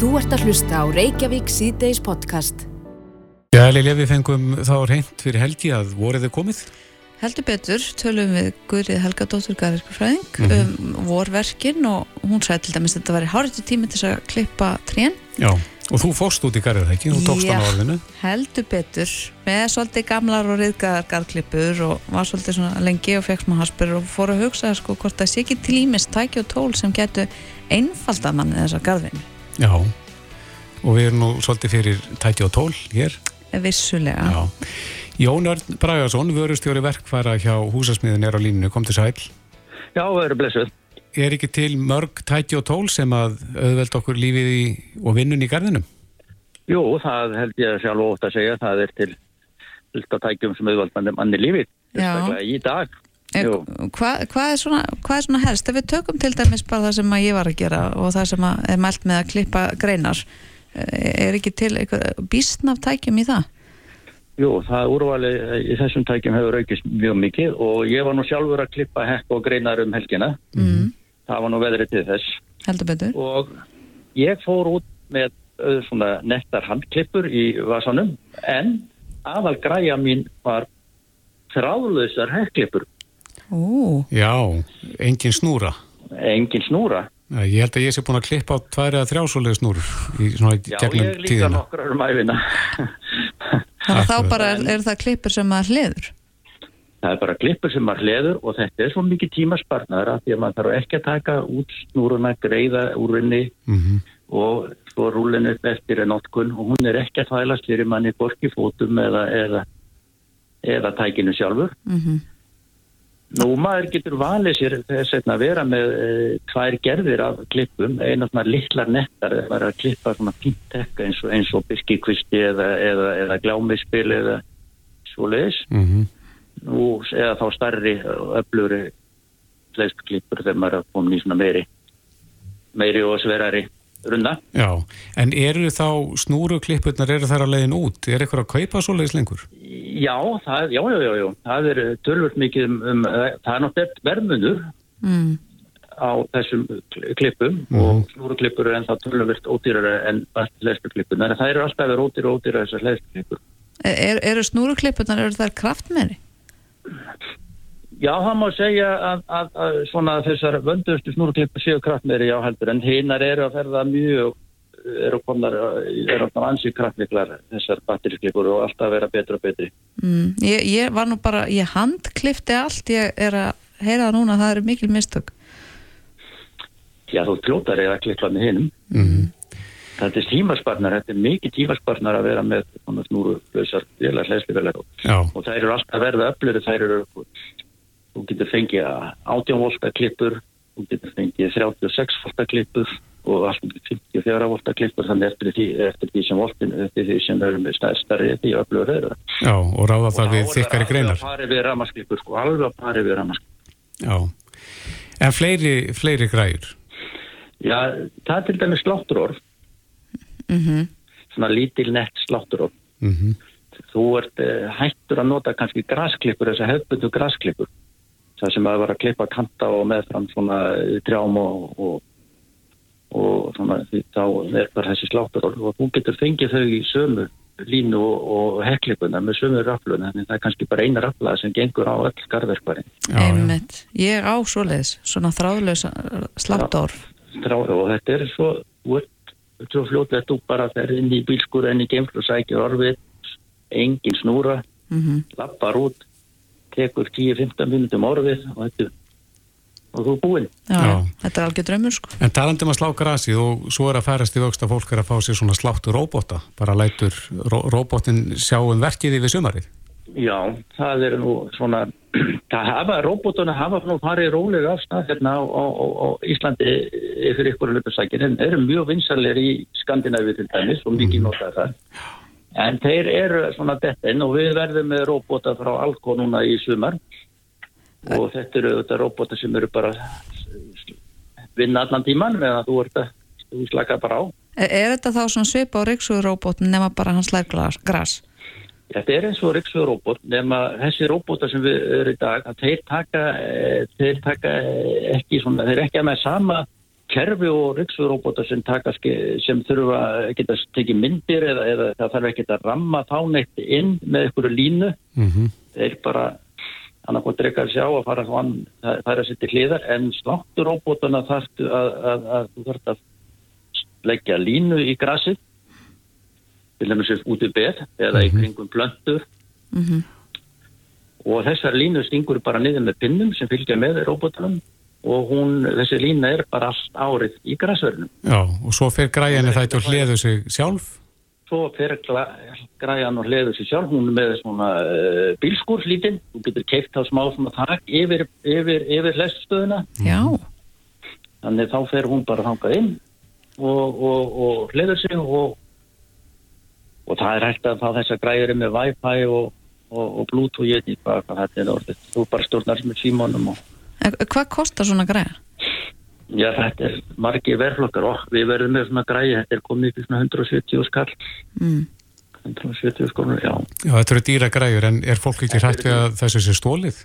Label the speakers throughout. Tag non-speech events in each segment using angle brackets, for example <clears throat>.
Speaker 1: Þú ert að hlusta á Reykjavík síðdeis podcast.
Speaker 2: Já, Lilja, við fengum þá reynd fyrir helgi að voruð þið komið?
Speaker 3: Heldur betur tölum við Guðrið Helgadóttur Garðirkufræðing
Speaker 2: Mhm.
Speaker 3: um vorverkin og hún sagði til dæmis að þetta væri hárið tími til þess að klippa trén
Speaker 2: Já. Og þú fórst út í garðið, ekki? Þú tókst hann á orðinu.
Speaker 3: heldur betur með svolítið gamlar og riðgaðar garðklippur og var svolítið svona lengi og fekk smá haspur og fór að hugsa sko hvort það sé ekki til ímis tæki og tól sem getur einfalda manni þessa garðvinni
Speaker 2: Já. Og við erum nú svolítið fyrir tæti og tól hér.
Speaker 3: vissulega
Speaker 2: Já. Jón Örn Bragarsson, vörustjóri verkfæra hjá húsasmiðin er á línunu, kom til sæl.
Speaker 4: Já, það eru blessuð.
Speaker 2: Er ekki til mörg tæti og tól sem að auðveld okkur lífið í, og vinnun í garðinum?
Speaker 4: Jú, það held ég sjálf ótt að segja. Það er til fullt af tækjum sem auðvald manni, lífið.
Speaker 3: Já.
Speaker 4: Í dag.
Speaker 3: Eh. Hvað hva er, hvað er svona helst? Ef við tökum til dæmis bara það sem ég var að gera og það sem er mælt með að klippa greinar eh, er ekki til eitthvað býstn af tækjum í það?
Speaker 4: Jú, það úrvali í þessum tækjum hefur aukist mjög mikið og ég var nú sjálfur að klippa hekk og greinar um helgina.
Speaker 3: Mm.
Speaker 4: Það var nú veðrið til þess. Og ég fór út með svona nettar handklippur í vasanum en aðal græja mín var þráðlausar hekklippur.
Speaker 3: Ó,
Speaker 2: Já, engin snúra.
Speaker 4: Engin snúra.
Speaker 2: Já, Ég held að ég sé búin að klippa á tvær eða þrjásólega snúrur í svona í
Speaker 4: Já,
Speaker 2: gegnum
Speaker 4: ég líka
Speaker 2: tíðina.
Speaker 4: nokkrar um æfina.
Speaker 3: þannig að þá bara er, er það klippur sem að hliður?
Speaker 4: Það er bara klippur sem maður hleður og þetta er svo mikið tímasparnar að því að maður þarf ekki að taka út snúruna, greiða úr henni
Speaker 2: Mm
Speaker 4: og svo rúlinu eftir en notkun og hún er ekki að þvælast fyrir manni borki fótum eða, eða, eða tækinu sjálfur.
Speaker 3: Mm
Speaker 4: Nú maður getur valið sér þess að vera með e, tvær gerðir af klippum, eina svona litlar nettar eða bara að klippa svona fínt tekka eins og, eins og birkikvisti eða, eða, eða glámispil eða svoleiðis.
Speaker 2: -hmm.
Speaker 4: Nú, eða þá starri og öflugri fleisklippur þegar maður er komin í svona meiri meiri og sverari runda.
Speaker 2: Já, en eru þá snúruklippurnar, eru þær að leiðin út? Er eitthvað að kaupa svoleiðis lengur?
Speaker 4: Já, það, já, já, já, já, það er tölvöld mikið um, um það er náttúrulega verðmunur
Speaker 3: mm.
Speaker 4: á þessum kl- klippum
Speaker 2: Mhm.
Speaker 4: og snúruklippur er ennþá tölvöld ódýrara en hlæstuklippur. Þannig að það eru alltaf verið ódýra og ódýra þessar hlæstuklippur.
Speaker 3: er, Eru snúruklippunar, eru þær kraftmeiri?
Speaker 4: Já, það má segja að, að, að svona þessar vöndustu snúruklippur séu kraftmeiri já heldur en hinnar eru að ferða mjög eru komnar, eru að ansi kraftmiklar þessar batterisklippur og alltaf að vera betra og betri.
Speaker 3: Mm. Ég, ég var nú bara, ég handklifti allt, ég er að heyra það núna að það eru mikil mistök.
Speaker 4: Já, þú klótar eða klippa með hinum.
Speaker 2: Mm
Speaker 4: Þetta er tímasparnar, þetta er mikið tímasparnar að vera með svona snúrulausar vélar, hlæslivelar og, þær eru alltaf að verða öflöru, þær eru, þú getur fengið 18 volta klippur, þú getur fengið 36 volta klippur og allt um 54 volta klippur, þannig eftir því, eftir því sem voltin, eftir því sem eru með stærri, því öflöru eru.
Speaker 2: já, og ráða það við þykkari greinar.
Speaker 4: Alveg að pari við ramasklippur, sko, alveg að pari við ramasklippur.
Speaker 2: Já, en fleiri, fleiri græur.
Speaker 4: Já, það er til dæmis slátturorf,
Speaker 3: Mm
Speaker 4: svona lítil nett slátturorf.
Speaker 2: Mm
Speaker 4: þú ert uh, hættur að nota kannski grasklippur, þess að hefðbundu grasklippur það sem að vera að klippa kanta og meðfram svona eh, trjám og, og, og svona því þá er bara þessi sláttur og þú getur fengið þau í sömu línu og, og hekklipuna með sömu rafluna, en það er kannski bara eina rafla sem gengur á öll
Speaker 2: já.
Speaker 3: Einmitt. Ég á svoleiðis, svona þráðlösa sláttorf.
Speaker 4: og þetta er svo þú ert svo fljótlega þú bara fer inn í bílskur en í geimflu sækir orfið engin snúra
Speaker 3: Mm
Speaker 4: lappar út, tekur 10-15 minnum orfið og þetta og þú er búinn.
Speaker 3: Já,
Speaker 2: Já.
Speaker 3: þetta er algjör draumur sko.
Speaker 2: En talandi um að slá grasið og svo er að færast í vöxt að fólk er að fá sér svona sláttu róbota, bara lætur ró róbotin sjá um verkið yfir sumarið.
Speaker 4: Já, það er nú svona, <clears throat> það hafa, robotuna hafa nú farið rólega af stað hérna á, á, á, Íslandi fyrir ykkur löpusækir, en eru mjög vinsalir í Skandinavíu til dæmis og mikið notaði það. En þeir eru svona þetta inn og við verðum með robota frá Alko núna í sumar og þetta eru þetta robota sem eru bara vinna allan tíman meðan þú ert að þú slaka bara á.
Speaker 3: Er, er þetta þá svona svipa á Ríksuðuróbótin nema bara hann slær glas- gras?
Speaker 4: Þetta er eins og Ríksfjörróbot nema þessi róbota sem við erum í dag þeir taka, eh, þeir taka eh, ekki svona, þeir ekki að með sama kerfi og ryggsfjörróbóta sem, sem þurfa að geta tekið myndir eða, eða það þarf ekki að ramma þá neitt inn með einhverju línu.
Speaker 2: Mm
Speaker 4: þeir bara annarkot dreikar sjá að fara hann, það er að setja hliðar en slátturóbótana þarftu að, að, að þú þarft að leggja línu í grasið til dæmis út í beð eða í kringum plöntur.
Speaker 3: Mhm.
Speaker 4: og þessar línu stingur bara niður með pinnum sem fylgja með róbótanum og hún, þessi lína er bara allt árið í grasverðinum
Speaker 2: Já, og svo fer græjan það til hliðu sig sjálf?
Speaker 4: Svo fer græjan og hliður sér sjálf, hún er með svona uh, bílskúr lítinn, þú getur keift á smá svona þak yfir, yfir, yfir leststöðuna,
Speaker 3: Já,
Speaker 4: þannig þá fer hún bara þangað inn og, og, og hliður sig og, og það er hægt að fá þessa græjur með Wi-Fi og, og, og Bluetooth, ég veit ekki hvað, þetta er orðið, þú bara stjórnar með símónum og
Speaker 3: hvað kostar svona græða?
Speaker 4: já, þetta er margir verflokkar og við verðum með svona græji, þetta er komið í svona 170 skall,
Speaker 3: Mm.
Speaker 4: 170 skallur, já.
Speaker 2: Já, þetta eru dýra græjur en er fólk ekki hrætt við að þessu sé stólið?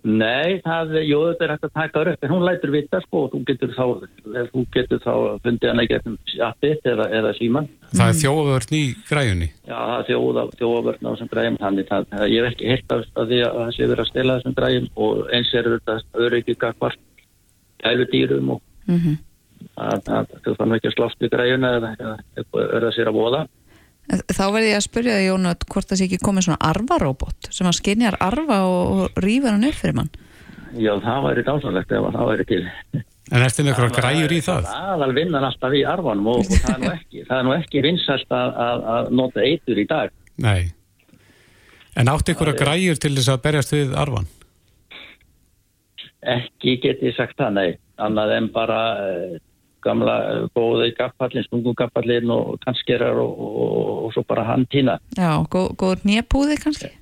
Speaker 4: Nei, það, jú, þetta er hægt að taka upp, en hún lætur vita, sko, og þú getur þá, þú getur þá fundið hana í gegnum appið eða, eða síman.
Speaker 2: Það er þjóðvörn í græjunni
Speaker 4: Já, það er þjóða, þjóðavörn á þessum græjum, þannig það, það, ég hef ekki hirt af því að það sé verið að stela þessum græjum og eins er þetta öryggi gagvart gæludýrum og
Speaker 3: Mm
Speaker 4: að, að, þú fann ekki að slást við græjuna eða, eða, eða það sér að voða.
Speaker 3: Þá verði ég að spyrja þig, Jónat, hvort það sé ekki komið svona arvaróbot sem að skinjar arva og, og rýfur hann upp fyrir mann.
Speaker 4: Já, það væri dásalegt ef að það væri til.
Speaker 2: En ertu með eitthvað græjur í það?
Speaker 4: aðal vinnan alltaf í arfanum og, og það er nú ekki, það er nú ekki vinsælt að, að, að nota eitur í dag
Speaker 2: Nei En áttu ykkur að græjur til þess að berjast við arfan?
Speaker 4: ekki get ég sagt það, nei annað en bara uh, gamla uh, góði gaffallin, stungungafallin og kannskerar og, og, og svo bara handtína
Speaker 3: Já, góð, góður nýjapúði kannski?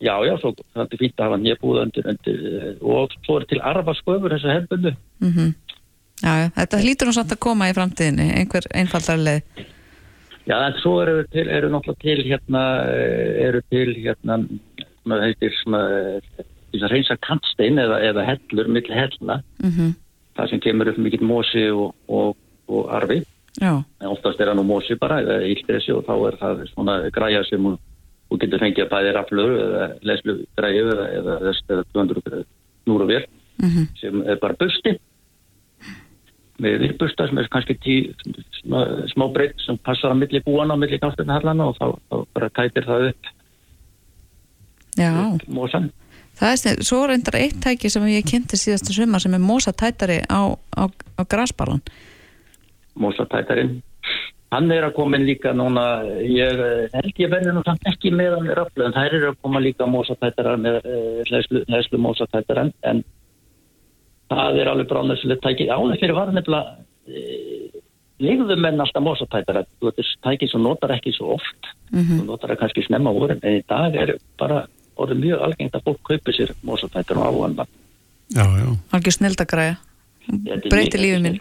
Speaker 4: já, já, svo það er fínt að hafa nýjabúða undir, undir uh, og svo er til arfasköfur þessu hefbundu
Speaker 3: Mm Já, já, þetta hlýtur nú samt að koma í framtíðinni, einhver einfaldar leið.
Speaker 4: já, en svo eru, til, eru náttúrulega til hérna, uh, eru til hérna, svona heitir svona, þess að reynsa kantstein eða, eða hellur, milli hellna.
Speaker 3: Mm
Speaker 4: það sem kemur upp mikill mosi og, og, og arfi. Oftast er það nú mosi bara eða íldresi og þá er það svona græja sem hún, hún getur fengið að bæði raflur eða leslu græju eða, eða, eða, eða 200 núru vél
Speaker 3: mm
Speaker 4: sem er bara busti. Með virbusta sem er kannski tí, smá, smá breytt sem passar á milli búana á milli káttunahallana og þá, þá bara tætir það upp,
Speaker 3: já.
Speaker 4: upp mosan
Speaker 3: Það er snið, svo reyndar eitt tæki sem ég kynnti síðasta sumar sem er mosatætari á, á, á grasbalan.
Speaker 4: mosatætarinn. Hann er að koma inn líka núna ég eh, held ég verði nú samt ekki með hann raflu en þær eru að koma líka mosatætarar með uh, hlæslu, mosatætarar en það er alveg bráðnæsilegt tæki. Áður fyrir var nefnilega uh, legðu menn alltaf mosatætarar. Þú veit þessu tæki sem notar ekki svo oft
Speaker 3: Mm
Speaker 4: þú notar það kannski snemma á vorin en í dag er bara orðið mjög algengt að fólk kaupi sér mosatætar og
Speaker 2: Já, já
Speaker 3: Algjör snildagræða. Breyti lífið minn.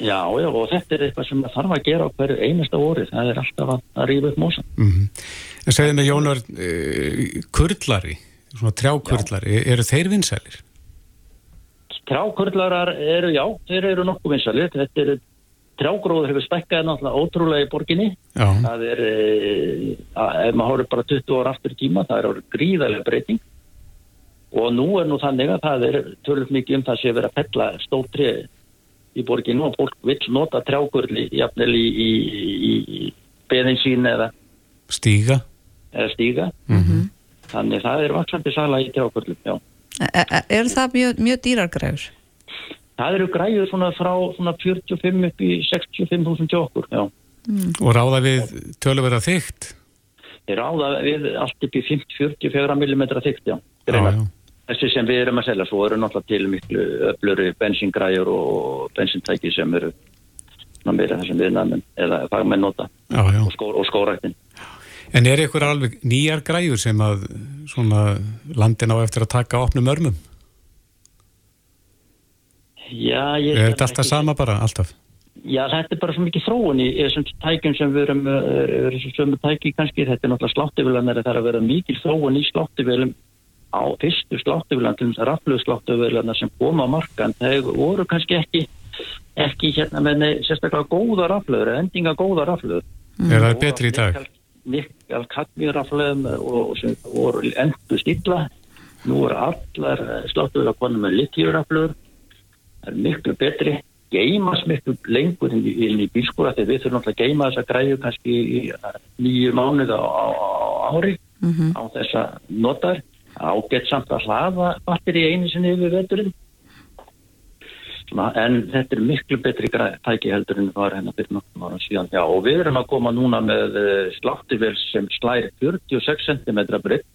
Speaker 4: Já, já, og þetta er eitthvað sem það þarf að gera á hverju einasta orði, það er alltaf að, að rífa upp mósan.
Speaker 2: mm En segðu mig Jónar uh, kurlari, svona trjákurlari eru þeir vinsælir?
Speaker 4: Trjákurlarar eru, já, þeir eru nokkuð vinsalir, þetta eru trjágróður hefur stækkað náttúrulega ótrúlega í borginni,
Speaker 2: Já,
Speaker 4: það er, e, að, ef maður horfir bara 20 ára aftur tíma, það er gríðarlega breyting. Og nú er nú þannig að það er tölvöld mikið um það sé verið að pella stór tré í borginni og fólk vill nota trjákurli jafnvel í, í, í, í beðin sín eða,
Speaker 2: stíga.
Speaker 4: eða stíga,
Speaker 2: mm
Speaker 4: þannig það er vaksandi sala í trjákurlum, já.
Speaker 3: E e er það mjög, mjög dýrargræður?
Speaker 4: Það eru græður svona frá svona 45 upp í 65.000 hjá okkur, já.
Speaker 2: og ráða við töluverða þygt
Speaker 4: ráða við allt upp í 50-44 mm þygt, já.
Speaker 2: Já,
Speaker 4: Greinar.
Speaker 2: já,
Speaker 4: Þessi sem við erum að selja, svo eru náttúrulega til miklu öfluri bensíngræður og bensíntæki sem eru meira það sem við nefnum eða fagmenn nota
Speaker 2: já, já.
Speaker 4: og, skó, og skóræktin.
Speaker 2: En er ykkur alveg nýjar græjur sem að svona landin á eftir að taka opnum örmum?
Speaker 4: Já, ég...
Speaker 2: Er þetta alltaf sama bara, alltaf?
Speaker 4: Já, þetta er bara svo mikið þróun í þessum tækjum sem við erum, uh, er sömu tæki kannski, þetta er náttúrulega sláttuvilanir, það er að vera mikil þróun í sláttuvilum á fyrstu sláttuvilan, til þess að rafluðu sláttuvilanar sem koma á markan, það voru kannski ekki ekki hérna með sérstaklega góða raflöður, endinga góða raflöður.
Speaker 2: Er það betri í dag?
Speaker 4: Nikkel kadmíraflöðum og sem voru endur stilla. Nú er allar sláttuður að konu með litjuraflöður. Það er miklu betri. Geimas miklu lengur inn í, inn í bílskóra þegar við þurfum alltaf að geima þessa græðu kannski í nýju mánuð á, á, á ári
Speaker 3: mm -hmm.
Speaker 4: á þessa notar. Ágætt samt að hlaða batteri einu sinni yfir veturinn en þetta er miklu betri tæki heldur en það var hennar fyrir nokkrum ára síðan. Já, og við erum að koma núna með sláttivel sem slæri 46 cm breytt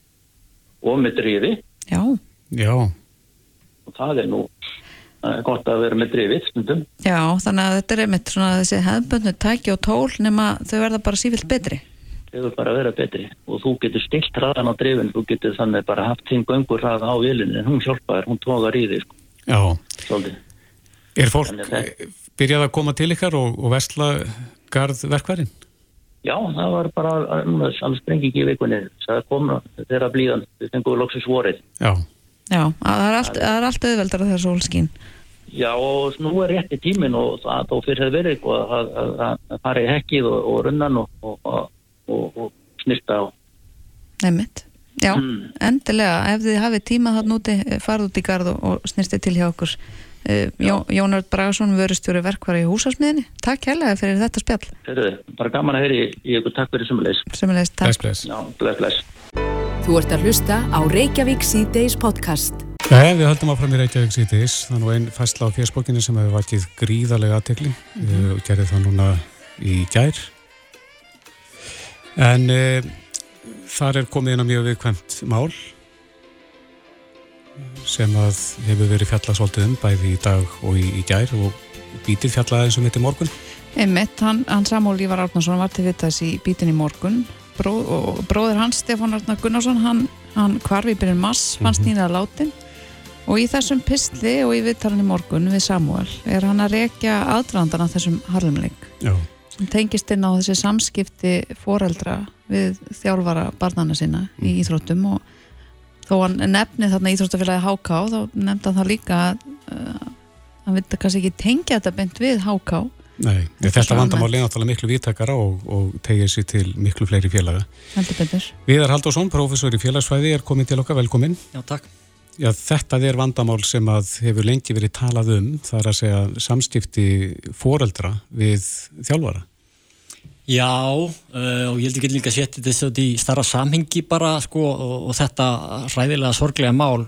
Speaker 4: og með drifi.
Speaker 3: Já.
Speaker 2: Já.
Speaker 4: Og það er nú gott að vera með drifið stundum.
Speaker 3: Já, þannig að þetta er einmitt svona þessi hefðböndu tæki og tól nema þau verða bara sífilt betri.
Speaker 4: Þau verða bara að vera betri og þú getur stilt hraðan á drifin, þú getur þannig bara haft þinn göngur hraða á vilinu en hún hjálpaður, hún tógar í því. Sko.
Speaker 2: Já.
Speaker 4: Svolítið.
Speaker 2: Er fólk byrjað að koma til ykkar og, og vestla gardverkværin?
Speaker 4: Já, það var bara alls sprengi ekki í vikunni. Það kom þeirra blíðan, við fengum loksins vorið.
Speaker 2: Já.
Speaker 3: Já, það er allt, allt auðveldar að það er sólskín.
Speaker 4: Já, og nú er rétti tímin og það þó fyrir það verið eitthvað að, að, að fara í hekkið og, og runnan og, og snirta á.
Speaker 3: Nefnitt. Já, mm. endilega, ef þið hafið tíma þann úti, farð út í gard og snirti til hjá okkur. Uh, Jónard Bragarsson, vörustjóri verkvar í húsasmiðinni. Takk hérlega fyrir þetta spjall.
Speaker 4: Þetta er bara gaman að heyri í ykkur. Takk fyrir sumulegs.
Speaker 3: Sumulegs, takk.
Speaker 2: Bless, bless.
Speaker 4: Já, bless, bless.
Speaker 1: Þú ert að hlusta á Reykjavík C-Days podcast.
Speaker 2: Nei, við höldum áfram í Reykjavík C-Days. Það er nú einn fæsla á fjöspókinni sem hefur vakið gríðarlega aðtekli mm -hmm. og gerði það núna í gær. En e, þar er komið inn á mjög viðkvæmt mál sem að hefur verið fjallað svolítið um bæði í dag og í, í gær og bítið fjallaði eins og mitt í morgun
Speaker 3: Einmitt, hann, hann Samúl Ívar Árnarsson var til vittas í bítin í morgun Bró, og bróður hans Stefán Arnar Gunnarsson hann, hann kvarfi byrjun mass fannst mm -hmm. nýra látin og í þessum pistli og í vittalinn í morgun við Samúl er hann að rekja aðdraðandana þessum harlumleik sem tengist inn á þessi samskipti foreldra við þjálfara barnana sína mm. í Íþróttum og þó hann nefni þarna Íþróstafélagi HK þá nefndi hann það líka að uh, hann vildi kannski ekki tengja þetta beint við HK
Speaker 2: Nei, þetta vandamáli er náttúrulega miklu viðtakara og, og tegir sér til miklu fleiri félaga. Viðar Haldursson, professor í félagsfæði er komin til okkar, velkomin
Speaker 5: Já, takk
Speaker 2: Já, þetta er vandamál sem að hefur lengi verið talað um, það er að segja samstifti foreldra við þjálfara
Speaker 5: Já, uh, og ég held ekki líka að setja þessu í starra samhengi bara sko, og, og þetta ræðilega sorglega mál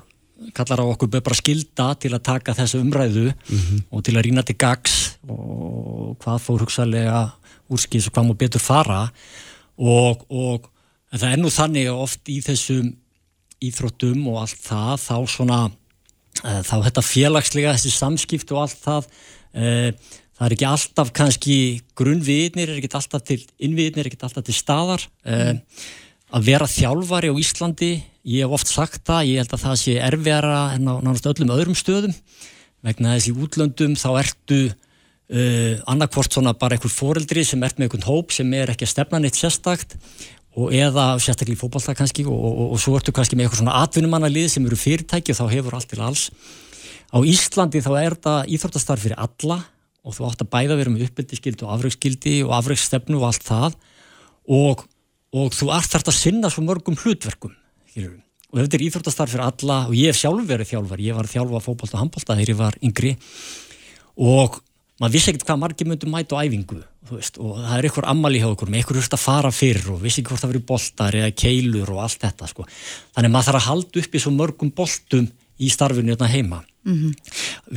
Speaker 5: kallar á okkur bara skilda til að taka þessu umræðu mm -hmm. og til að rýna til gags og hvað fór hugsaðlega úrskýðs og hvað múið betur fara og, og það er nú þannig oft í þessum íþróttum og allt það þá svona uh, þá þetta félagslega þessi samskipt og allt það uh, það er ekki alltaf kannski grunnviðnir, er ekki alltaf til innviðnir, er ekki alltaf til staðar mm. uh, að vera þjálfari á Íslandi ég hef oft sagt það, ég held að það sé erfiðara en á náttúrulega öllum öðrum stöðum vegna þessi útlöndum þá ertu uh, annarkvort svona bara einhver foreldri sem ert með einhvern hóp sem er ekki að stefna neitt sérstakt og eða sérstaklega í fókbalta kannski og, og, og, svo ertu kannski með eitthvað svona atvinnumannalið sem eru fyrirtæki og þá hefur allt til alls. Á Íslandi þá er það íþróttastarf fyrir alla og þú átt að bæða vera með uppbyldiskildi og afræksskildi og afræksstefnu og allt það. Og, og þú ert þart að sinna svo mörgum hlutverkum skilur. og þetta er íþróttastarf fyrir alla og ég hef sjálf verið þjálfar, ég var þjálfa fókbalt og handbólta þegar ég var yngri. Og maður vissi ekkert hvað margir myndum mæta á æfingu veist, og það er ykkur ammali hjá ykkur með ykkur hurst að fara fyrr og vissi ekki hvort það verið boltar eða keilur og allt þetta sko. þannig maður þarf að halda upp í svo mörgum boltum í starfinu hérna heima mm -hmm.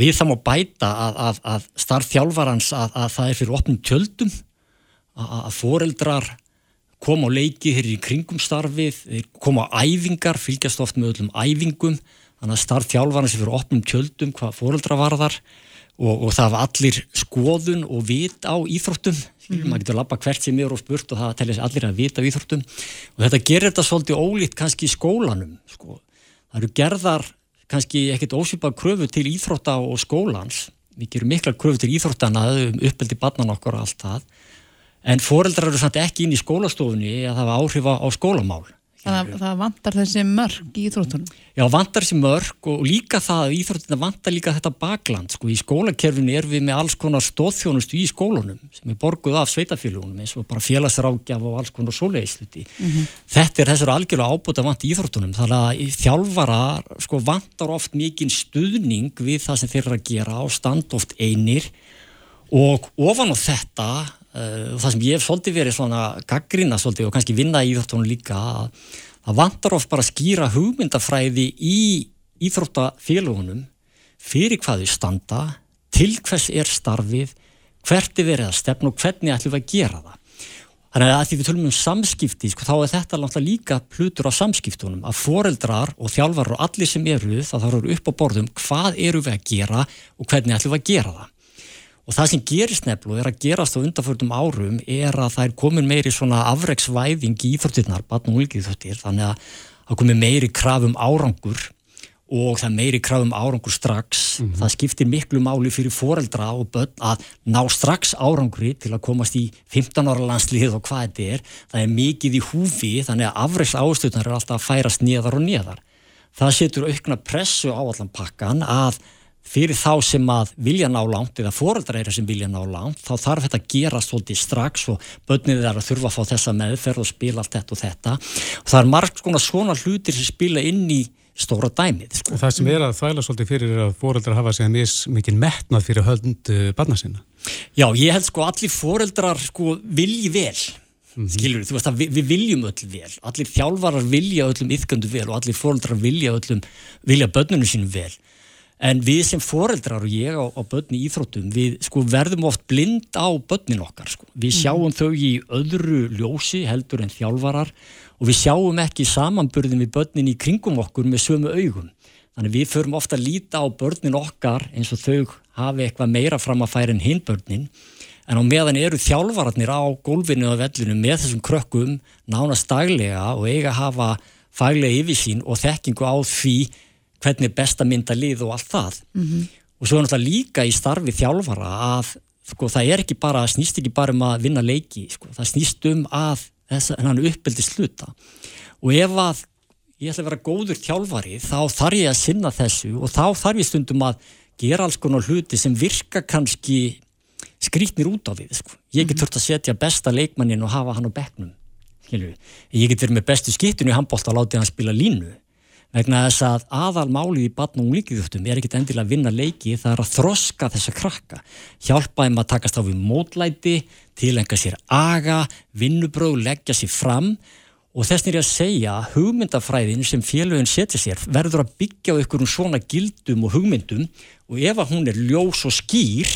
Speaker 5: við það má bæta að, að, að starfþjálfarans að, að það er fyrir opnum tjöldum að foreldrar koma á leiki hér í kringum starfið koma á æfingar, fylgjast oft með öllum æfingum þannig að starfþjálfarans er fyrir opnum tjöldum hvað foreldra varðar og, og það var allir skoðun og vit á íþróttum. Mm -hmm. maður getur að lappa hvert sem er og spurt og það sér allir að vita á íþróttum. Og þetta gerir þetta svolítið ólíkt kannski í skólanum sko. það eru gerðar kannski ekkert ósipað kröfu til íþrótta og skólans. Við gerum mikla kröfu til íþróttana um uppeldi barnan okkur og allt það. En foreldrar eru samt ekki inn í skólastofunni að það var áhrif á skólamál
Speaker 3: Það, það vantar þessi mörg í Íþróttunum?
Speaker 5: Já, vantar þessi mörg og líka það að Íþróttunum vantar líka þetta bakland. Sko, í skólakerfinu er við með alls konar stóðþjónustu í skólunum sem er borguð af sveitafélagunum eins og bara félagsrákjaf og alls konar sóleisluti. Mm -hmm. Þetta er þessar algjörlega ábúta vant í Íþróttunum. Þannig að þjálfara sko, vantar oft mikinn stuðning við það sem þeir eru að gera og stand oft einir og ofan á þetta það sem ég hef svolítið verið svona gaggrina svolítið og kannski vinna í Íþróttunum líka að það vantar of bara að skýra hugmyndafræði í Íþróttafélagunum fyrir hvað þau standa til hvers er starfið hvert er verið að stefna og hvernig ætlum við að gera það. Þannig að því við tölum um samskipti sko, þá er þetta náttúrulega líka plutur á samskiptunum að foreldrar og þjálfar og allir sem eru það þá eru upp á borðum hvað eru við að gera og hvernig ætlum við að gera það Og það sem gerist nefnilega er að gerast á undanförnum árum er að það er komin meiri svona afreiksvæðing í íþróttirnar, batn og líkið þannig að það komin meiri krafum árangur og það meiri krafum árangur strax. Mm -hmm. Það skiptir miklu máli fyrir foreldra og börn að ná strax árangri til að komast í 15 ára landslið og hvað þetta er. Það er mikið í húfi þannig að afreiks ástöðnar er alltaf að færast neðar og neðar. Það setur aukna pressu á allan pakkan að fyrir þá sem að vilja ná langt eða foreldræri sem vilja ná langt þá þarf þetta að gera svolítið strax og börnið er að þurfa að fá þessa meðferð og spila allt þetta og þetta og það er margt svona, hlutir sem spila inn í stóra dæmið. Sko.
Speaker 2: Það sem er að þvæla svolítið fyrir er að foreldrar hafa sig að mis mikið metnað fyrir hönd uh, barna sinna.
Speaker 5: Já, ég held sko allir foreldrar sko vilji vel Mm -hmm. skilur þú veist að við, við viljum öll vel allir þjálfarar vilja öllum yfgöndu vel og allir fóröldrar vilja öllum vilja börnunum sínum vel en við sem foreldrar og ég á, á börni íþróttum, við sko verðum oft blind á börnin okkar sko. við mhm. sjáum mm. þau í öðru ljósi heldur en þjálfarar og við sjáum ekki samanburðin við börnin í kringum okkur með sömu augum þannig við förum ofta að líta á börnin okkar eins og þau hafi eitthvað meira fram að færa en hinn börnin en á meðan eru þjálfararnir á gólfinu og vellinu með þessum krökkum nánast daglega og eiga að hafa faglega yfirsýn og þekkingu á því hvernig besta mynda lið og allt það. Mm -hmm. og svo er náttúrulega líka í starfi þjálfara að sko, það er ekki bara, snýst ekki bara um að vinna leiki, sko, það snýst um að þess að hann uppbyldi sluta og ef að ég ætla að vera góður þjálfari þá þarf ég að sinna þessu og þá þarf ég stundum að gera alls konar hluti sem virka kannski skrítnir út á við sko. ég get þurft að setja besta leikmannin og hafa hann á begnum ég get verið með bestu skiptinu í handbólta og látið hann spila línu vegna þess að aðalmálið í batn og líkiðjóttum er ekkit endilega að vinna leiki það er að þroska þessa krakka. Hjálpa þeim að takast á við mótlæti tilenga sér aga vinnubröð, leggja sér fram. Og þess ég að segja hugmyndafræðin sem félögin setja sér verður að byggja á ykkur um svona gildum og hugmyndum. Og ef að hún er ljós og skýr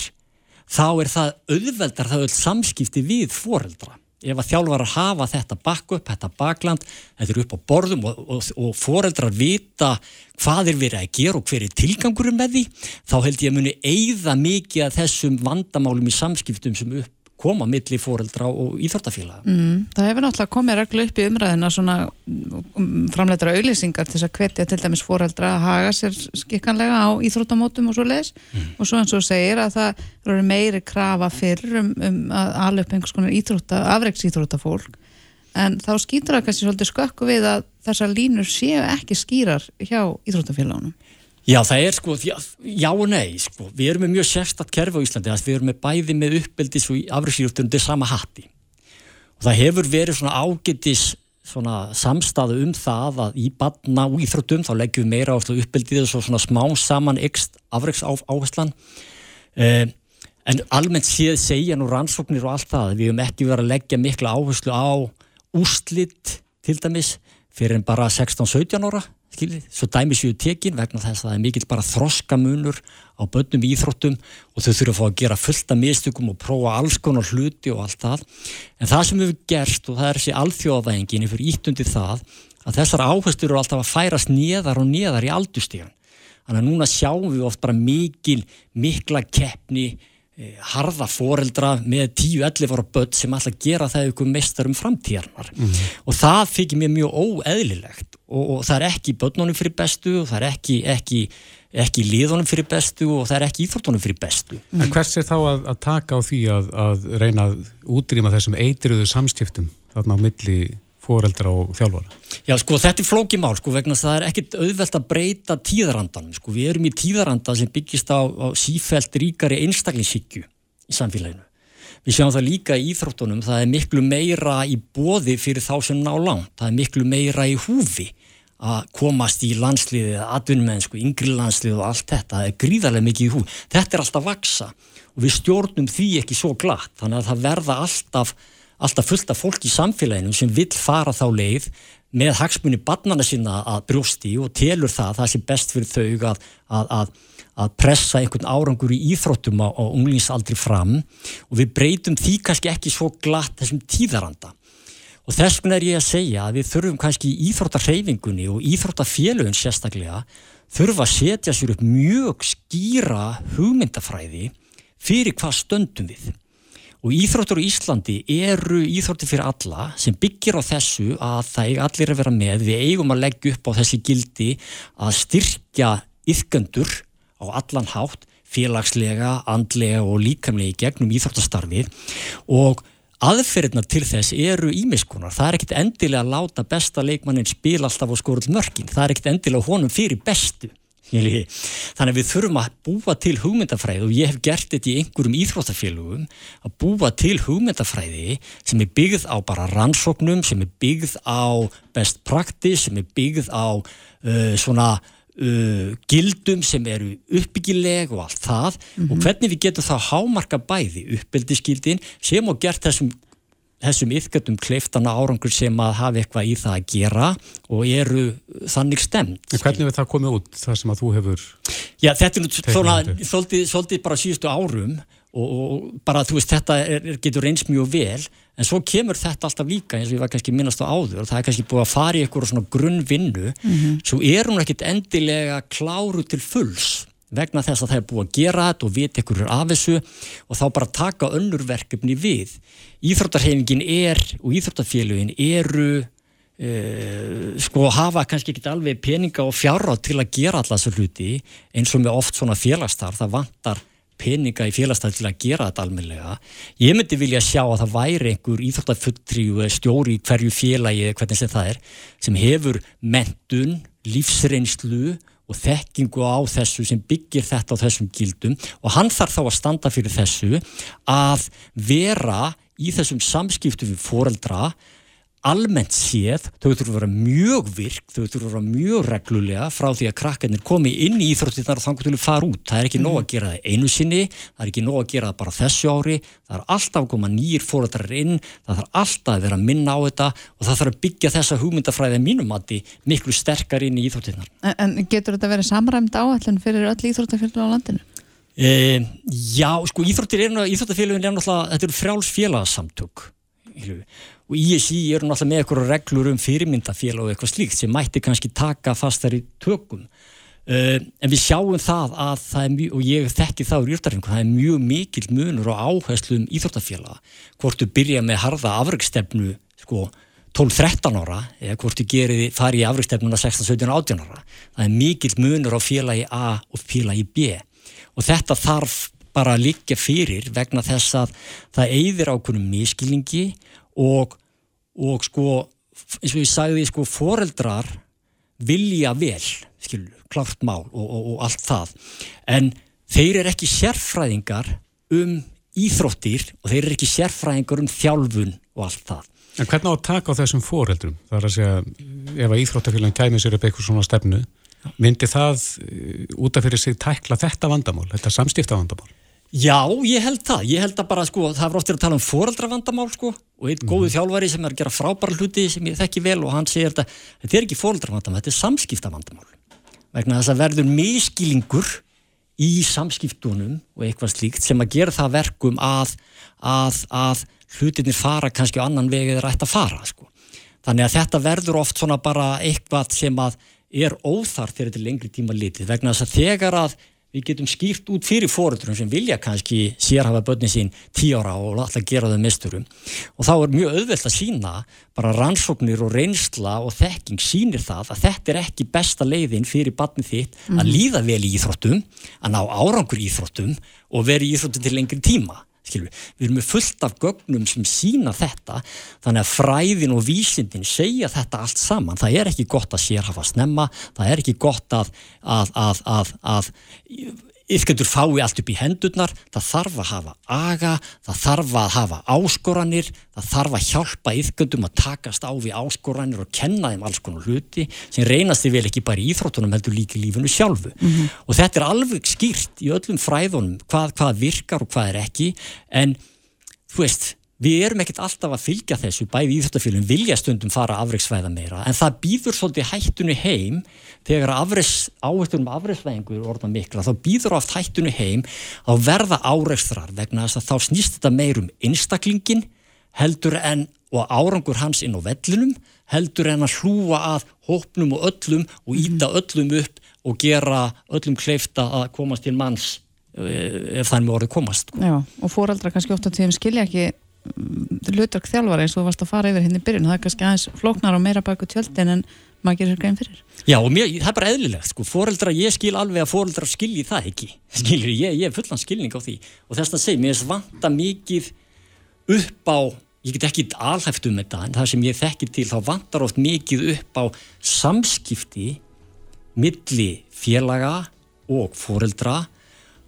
Speaker 5: þá er það auðveldar það öll samskipti við foreldra ef að þjálfar að hafa þetta bakkup, þetta bakland, þetta er upp á borðum og, og, og foreldrar vita hvað er verið að gera og hver er tilgangurum með því, þá held ég að muni eigða mikið af þessum vandamálum í samskiptum sem upp koma milli fóreldra og íþórtafélaga.
Speaker 3: Mm, það hefur náttúrulega komið reglu upp í umræðina svona um, framleitra auðlýsingar til þess að hvetja til dæmis fóreldra að haga sér skikkanlega á íþróttamótum og svo leiðis mm. og svo eins og segir að það eru meiri krafa fyrr um, um að alveg einhvers konar íþrótta, afreiksíþróttafólk en þá skýtur það kannski svolítið skökku við að þessar línur séu ekki skýrar hjá íþróttafélagunum.
Speaker 5: Já, það er sko, já, og nei, sko. Við erum með mjög sérstatt kerfi á Íslandi, við erum með bæði með uppeldis og afriðsýrjúftur undir sama hatti. Og það hefur verið svona ágættis svona samstaðu um það að í badna og íþróttum þá leggjum við meira á uppeldið og svona smá saman ekst afriðs áherslan. Eh, en almennt séð segja nú rannsóknir og allt það, við hefum ekki verið að leggja mikla áherslu á úslitt til dæmis fyrir en bara 16-17 ára skiljið, svo dæmi séu tekin vegna þess að það er mikill bara þroskamunur á börnum íþróttum og þau þurfa að fá að gera fullta mistökum og prófa alls konar hluti og allt það. En það sem hefur gerst og það er þessi alþjóðavæðingin fyrir ítundi það að þessar áherslu eru alltaf að færast neðar og neðar í aldustíðan þannig að núna sjáum við oft bara mikil mikla keppni harða foreldra með 10-11 ára börn sem alltaf gera það ykkur mestar um framtíðarnar mm og það fyrir mér mjög óeðlilegt. Og, og það er ekki börnunum fyrir bestu og það er ekki, ekki, ekki liðunum fyrir bestu og það er ekki íþórtunum fyrir bestu.
Speaker 2: En hvers er þá að, að taka á því að, að reyna að útrýma þessum eitruðu samstiftum þarna á milli fóreldra og þjálfara?
Speaker 5: Já, sko, þetta er flókimál, sko, vegna það er ekkit auðvelt að breyta tíðarandan, sko, við erum í tíðaranda sem byggist á, á sífælt ríkari einstaklingshyggju í samfélaginu. Við sjáum það líka í Íþróttunum, það er miklu meira í bóði fyrir þá sem ná langt, það er miklu meira í húfi að komast í landsliðið, atvinnumennsku, yngri landslið og allt þetta, það er gríðarlega mikið í húfi. Þetta er alltaf vaksa og við stjórnum því ekki svo glatt, þannig að það verða alltaf alltaf fullt af fólk í samfélaginu sem vill fara þá leið með hagsmunni barnana sína að brjósti og telur það, það sé best fyrir þau að, að, að, að pressa einhvern árangur í íþróttum á unglingsaldri fram. Og við breytum því kannski ekki svo glatt þessum tíðaranda. Og þess vegna er ég að segja að við þurfum kannski í íþróttarhefingunni og íþróttarfélögun sérstaklega þurfa að setja sér upp mjög skýra hugmyndafræði fyrir hvað stöndum við Og Íþróttur í Íslandi eru íþróttir fyrir alla sem byggir á þessu að það er allir að vera með. Við eigum að leggja upp á þessi gildi að styrkja yfgöndur á allan hátt, félagslega, andlega og líkamlega gegnum íþróttastarfið og aðferðina til þess eru ímiskunar. Það er ekkit endilega að láta besta leikmannin spila alltaf á skorull mörkin. Það er ekkit endilega honum fyrir bestu. Þannig að við þurfum að búa til hugmyndafræði og ég hef gert þetta í einhverjum íþróttafélugum að búa til hugmyndafræði sem er byggð á bara rannsóknum, sem er byggð á best practice, sem er byggð á uh, svona uh, gildum sem eru uppbyggileg og allt það mm -hmm. og hvernig við getum þá hámarka bæði uppbyldiskildin sem og gert þessum þessum yfgjöldum kleiftana árangur sem að hafa eitthvað í það að gera og eru þannig stemt.
Speaker 2: En hvernig við það komið út það sem að þú hefur
Speaker 5: Já, þetta er svona svolítið, bara síðustu árum og, og bara þú veist þetta er, getur reyns mjög vel en svo kemur þetta alltaf líka eins og ég var kannski minnast á áður og það er kannski búið að fara í eitthvað svona grunnvinnu mm -hmm. svo er hún ekkit endilega kláru til fulls vegna þess að það er búið að gera þetta og vita ykkur af þessu og þá bara taka önnurverkefni við. Íþróttarhefingin er og íþróttarfélugin eru uh, sko hafa kannski ekki alveg peninga og fjárráð til að gera alla þessu hluti eins og með oft svona félagstar, það vantar peninga í félagstar til að gera þetta almenlega. Ég myndi vilja sjá að það væri einhver íþróttarfulltríu stjóri í hverju félagi, hvernig sem það er, sem hefur mentun, lífsreynslu og þekkingu á þessu sem byggir þetta á þessum gildum. Og hann þarf þá að standa fyrir þessu að vera í þessum samskiptu við foreldra almennt séð, þau þurfum að vera mjög virk, þau þurfum að vera mjög reglulega frá því að krakkarnir komi inn í íþróttirnar og þannig til að fara út. Það er ekki mm. nóg að gera það einu sinni, það er ekki nóg að gera það bara þessu ári, það er alltaf að koma nýjir fóröldrar inn, það þarf alltaf að vera að minna á þetta og það þarf að byggja þessa hugmyndafræði mínum að því miklu sterkar inn í íþróttirnar.
Speaker 3: En, en getur þetta verið samræmt áallin fyrir öll landinu?
Speaker 5: E, já, sko, íþróttafélagin er náttúrulega, þetta eru frjálsfélagsamtök og ISI eru náttúrulega með eitthvað reglur um fyrirmyndafélag og eitthvað slíkt sem mætti kannski taka fastar í tökum. Uh, en við sjáum það að það er mjög, og ég þekki það úr írtarfingu, það er mjög mikil munur og áherslu um íþróttafélaga. Hvort þú byrja með harða afrækstefnu sko 12-13 ára eða hvort þú gerir fari í afrækstefnuna 16-17-18 ára. Það er mikil munur á félagi A og félagi B. Og þetta þarf bara að liggja fyrir vegna þess að það eigðir ákveðum miskilningi og, og sko eins og ég sagði sko foreldrar vilja vel skilur, klart mál og, og, og allt það en þeir eru ekki sérfræðingar um íþróttir og þeir eru ekki sérfræðingar um þjálfun og allt það
Speaker 2: En hvernig á að taka á þessum foreldrum? Það er að segja, ef að íþróttafélagin kæmi sér upp eitthvað svona stefnu, myndi það eh, út af fyrir sig tækla þetta vandamál, þetta samstifta vandamál?
Speaker 5: Já, ég held það. Ég held að bara, sko, það er oftir að tala um foreldrafandamál, sko, og einn mm. góðu þjálfari sem er að gera frábæra hluti sem ég þekki vel og hann segir þetta, þetta er ekki foreldrafandamál, þetta er samskiptavandamál. Vegna þess að verður miskilingur í samskiptunum og eitthvað slíkt sem að gera það verkum að, að, að hlutinir fara kannski á annan vegið er ætt að fara, sko. Þannig að þetta verður oft svona bara eitthvað sem að er óþart þegar þetta er lengri tíma litið vegna þess að þegar að við getum skýrt út fyrir fóröldurum sem vilja kannski sérhafa börnin sín tíu ára og alltaf gera þau misturum og þá er mjög auðvelt að sína bara rannsóknir og reynsla og þekking sínir það að þetta er ekki besta leiðin fyrir barnið þitt að mhm. líða vel í íþróttum, að ná árangur í íþróttum og veri í íþróttum til lengri tíma skilur við, erum með fullt af gögnum sem sína þetta, þannig að fræðin og vísindin segja þetta allt saman, það er ekki gott að sér hafa snemma, það er ekki gott að, að, að, að yfkendur fái allt upp í hendurnar, það þarf að hafa aga, það þarf að hafa áskoranir, það þarf að hjálpa yfkendum að takast á við áskoranir og kenna þeim alls konar hluti sem reynast þið vel ekki bara í íþróttunum heldur líka í lífunu sjálfu. Mm -hmm. og þetta er alveg skýrt í öllum fræðunum hvað, hvað virkar og hvað er ekki. En þú veist Við erum ekkert alltaf að fylgja þessu, bæði íþjóttafélum vilja stundum fara afreiksvæða meira, en það býður svolítið hættunni heim þegar áherstunum afreiksvæðingur orða mikla, þá býður oft hættunni heim að verða áreikstrar vegna þess að þá snýst þetta meirum einstaklingin heldur en og árangur hans inn á vellinum heldur en að hlúa að hópnum og öllum og íta öllum upp og gera öllum kleifta að komast til manns eh, ef þannig voruð komast.
Speaker 3: Sko. Já, og fóraldra kannski ofta tíðum skilja ekki hlutverk þjálfara eins og þú varst að fara yfir hérna í byrjun, það er kannski aðeins flóknar og meira baku tjöldin en maður gerir grein fyrir.
Speaker 5: Já og mér, það er bara eðlilegt sko, fóreldra, ég skil alveg að fóreldra skilji það ekki, <laughs> skilir ég, ég er fullan skilning á því. Og þess að segja, mér svanta mikið upp á ég get ekki alhæft um þetta en það sem ég þekkir til, þá vantar oft mikið upp á samskipti milli félaga og fóreldra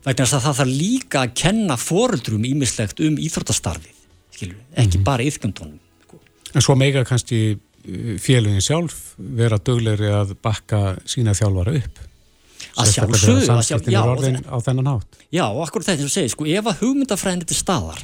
Speaker 5: vegna að það þarf líka að kenna fóreldrum ímislegt um íþróttastarfið skilur, ekki mm -hmm. bara yfkjöndunum. Sko.
Speaker 2: En svo meika kannski uh, félagin sjálf vera döglegri að bakka sína þjálfara upp?
Speaker 5: Að sjálfsögðu,
Speaker 2: á þennan hátt.
Speaker 5: Já, og akkur þetta sem segir, sko, ef að hugmyndafræðin er til staðar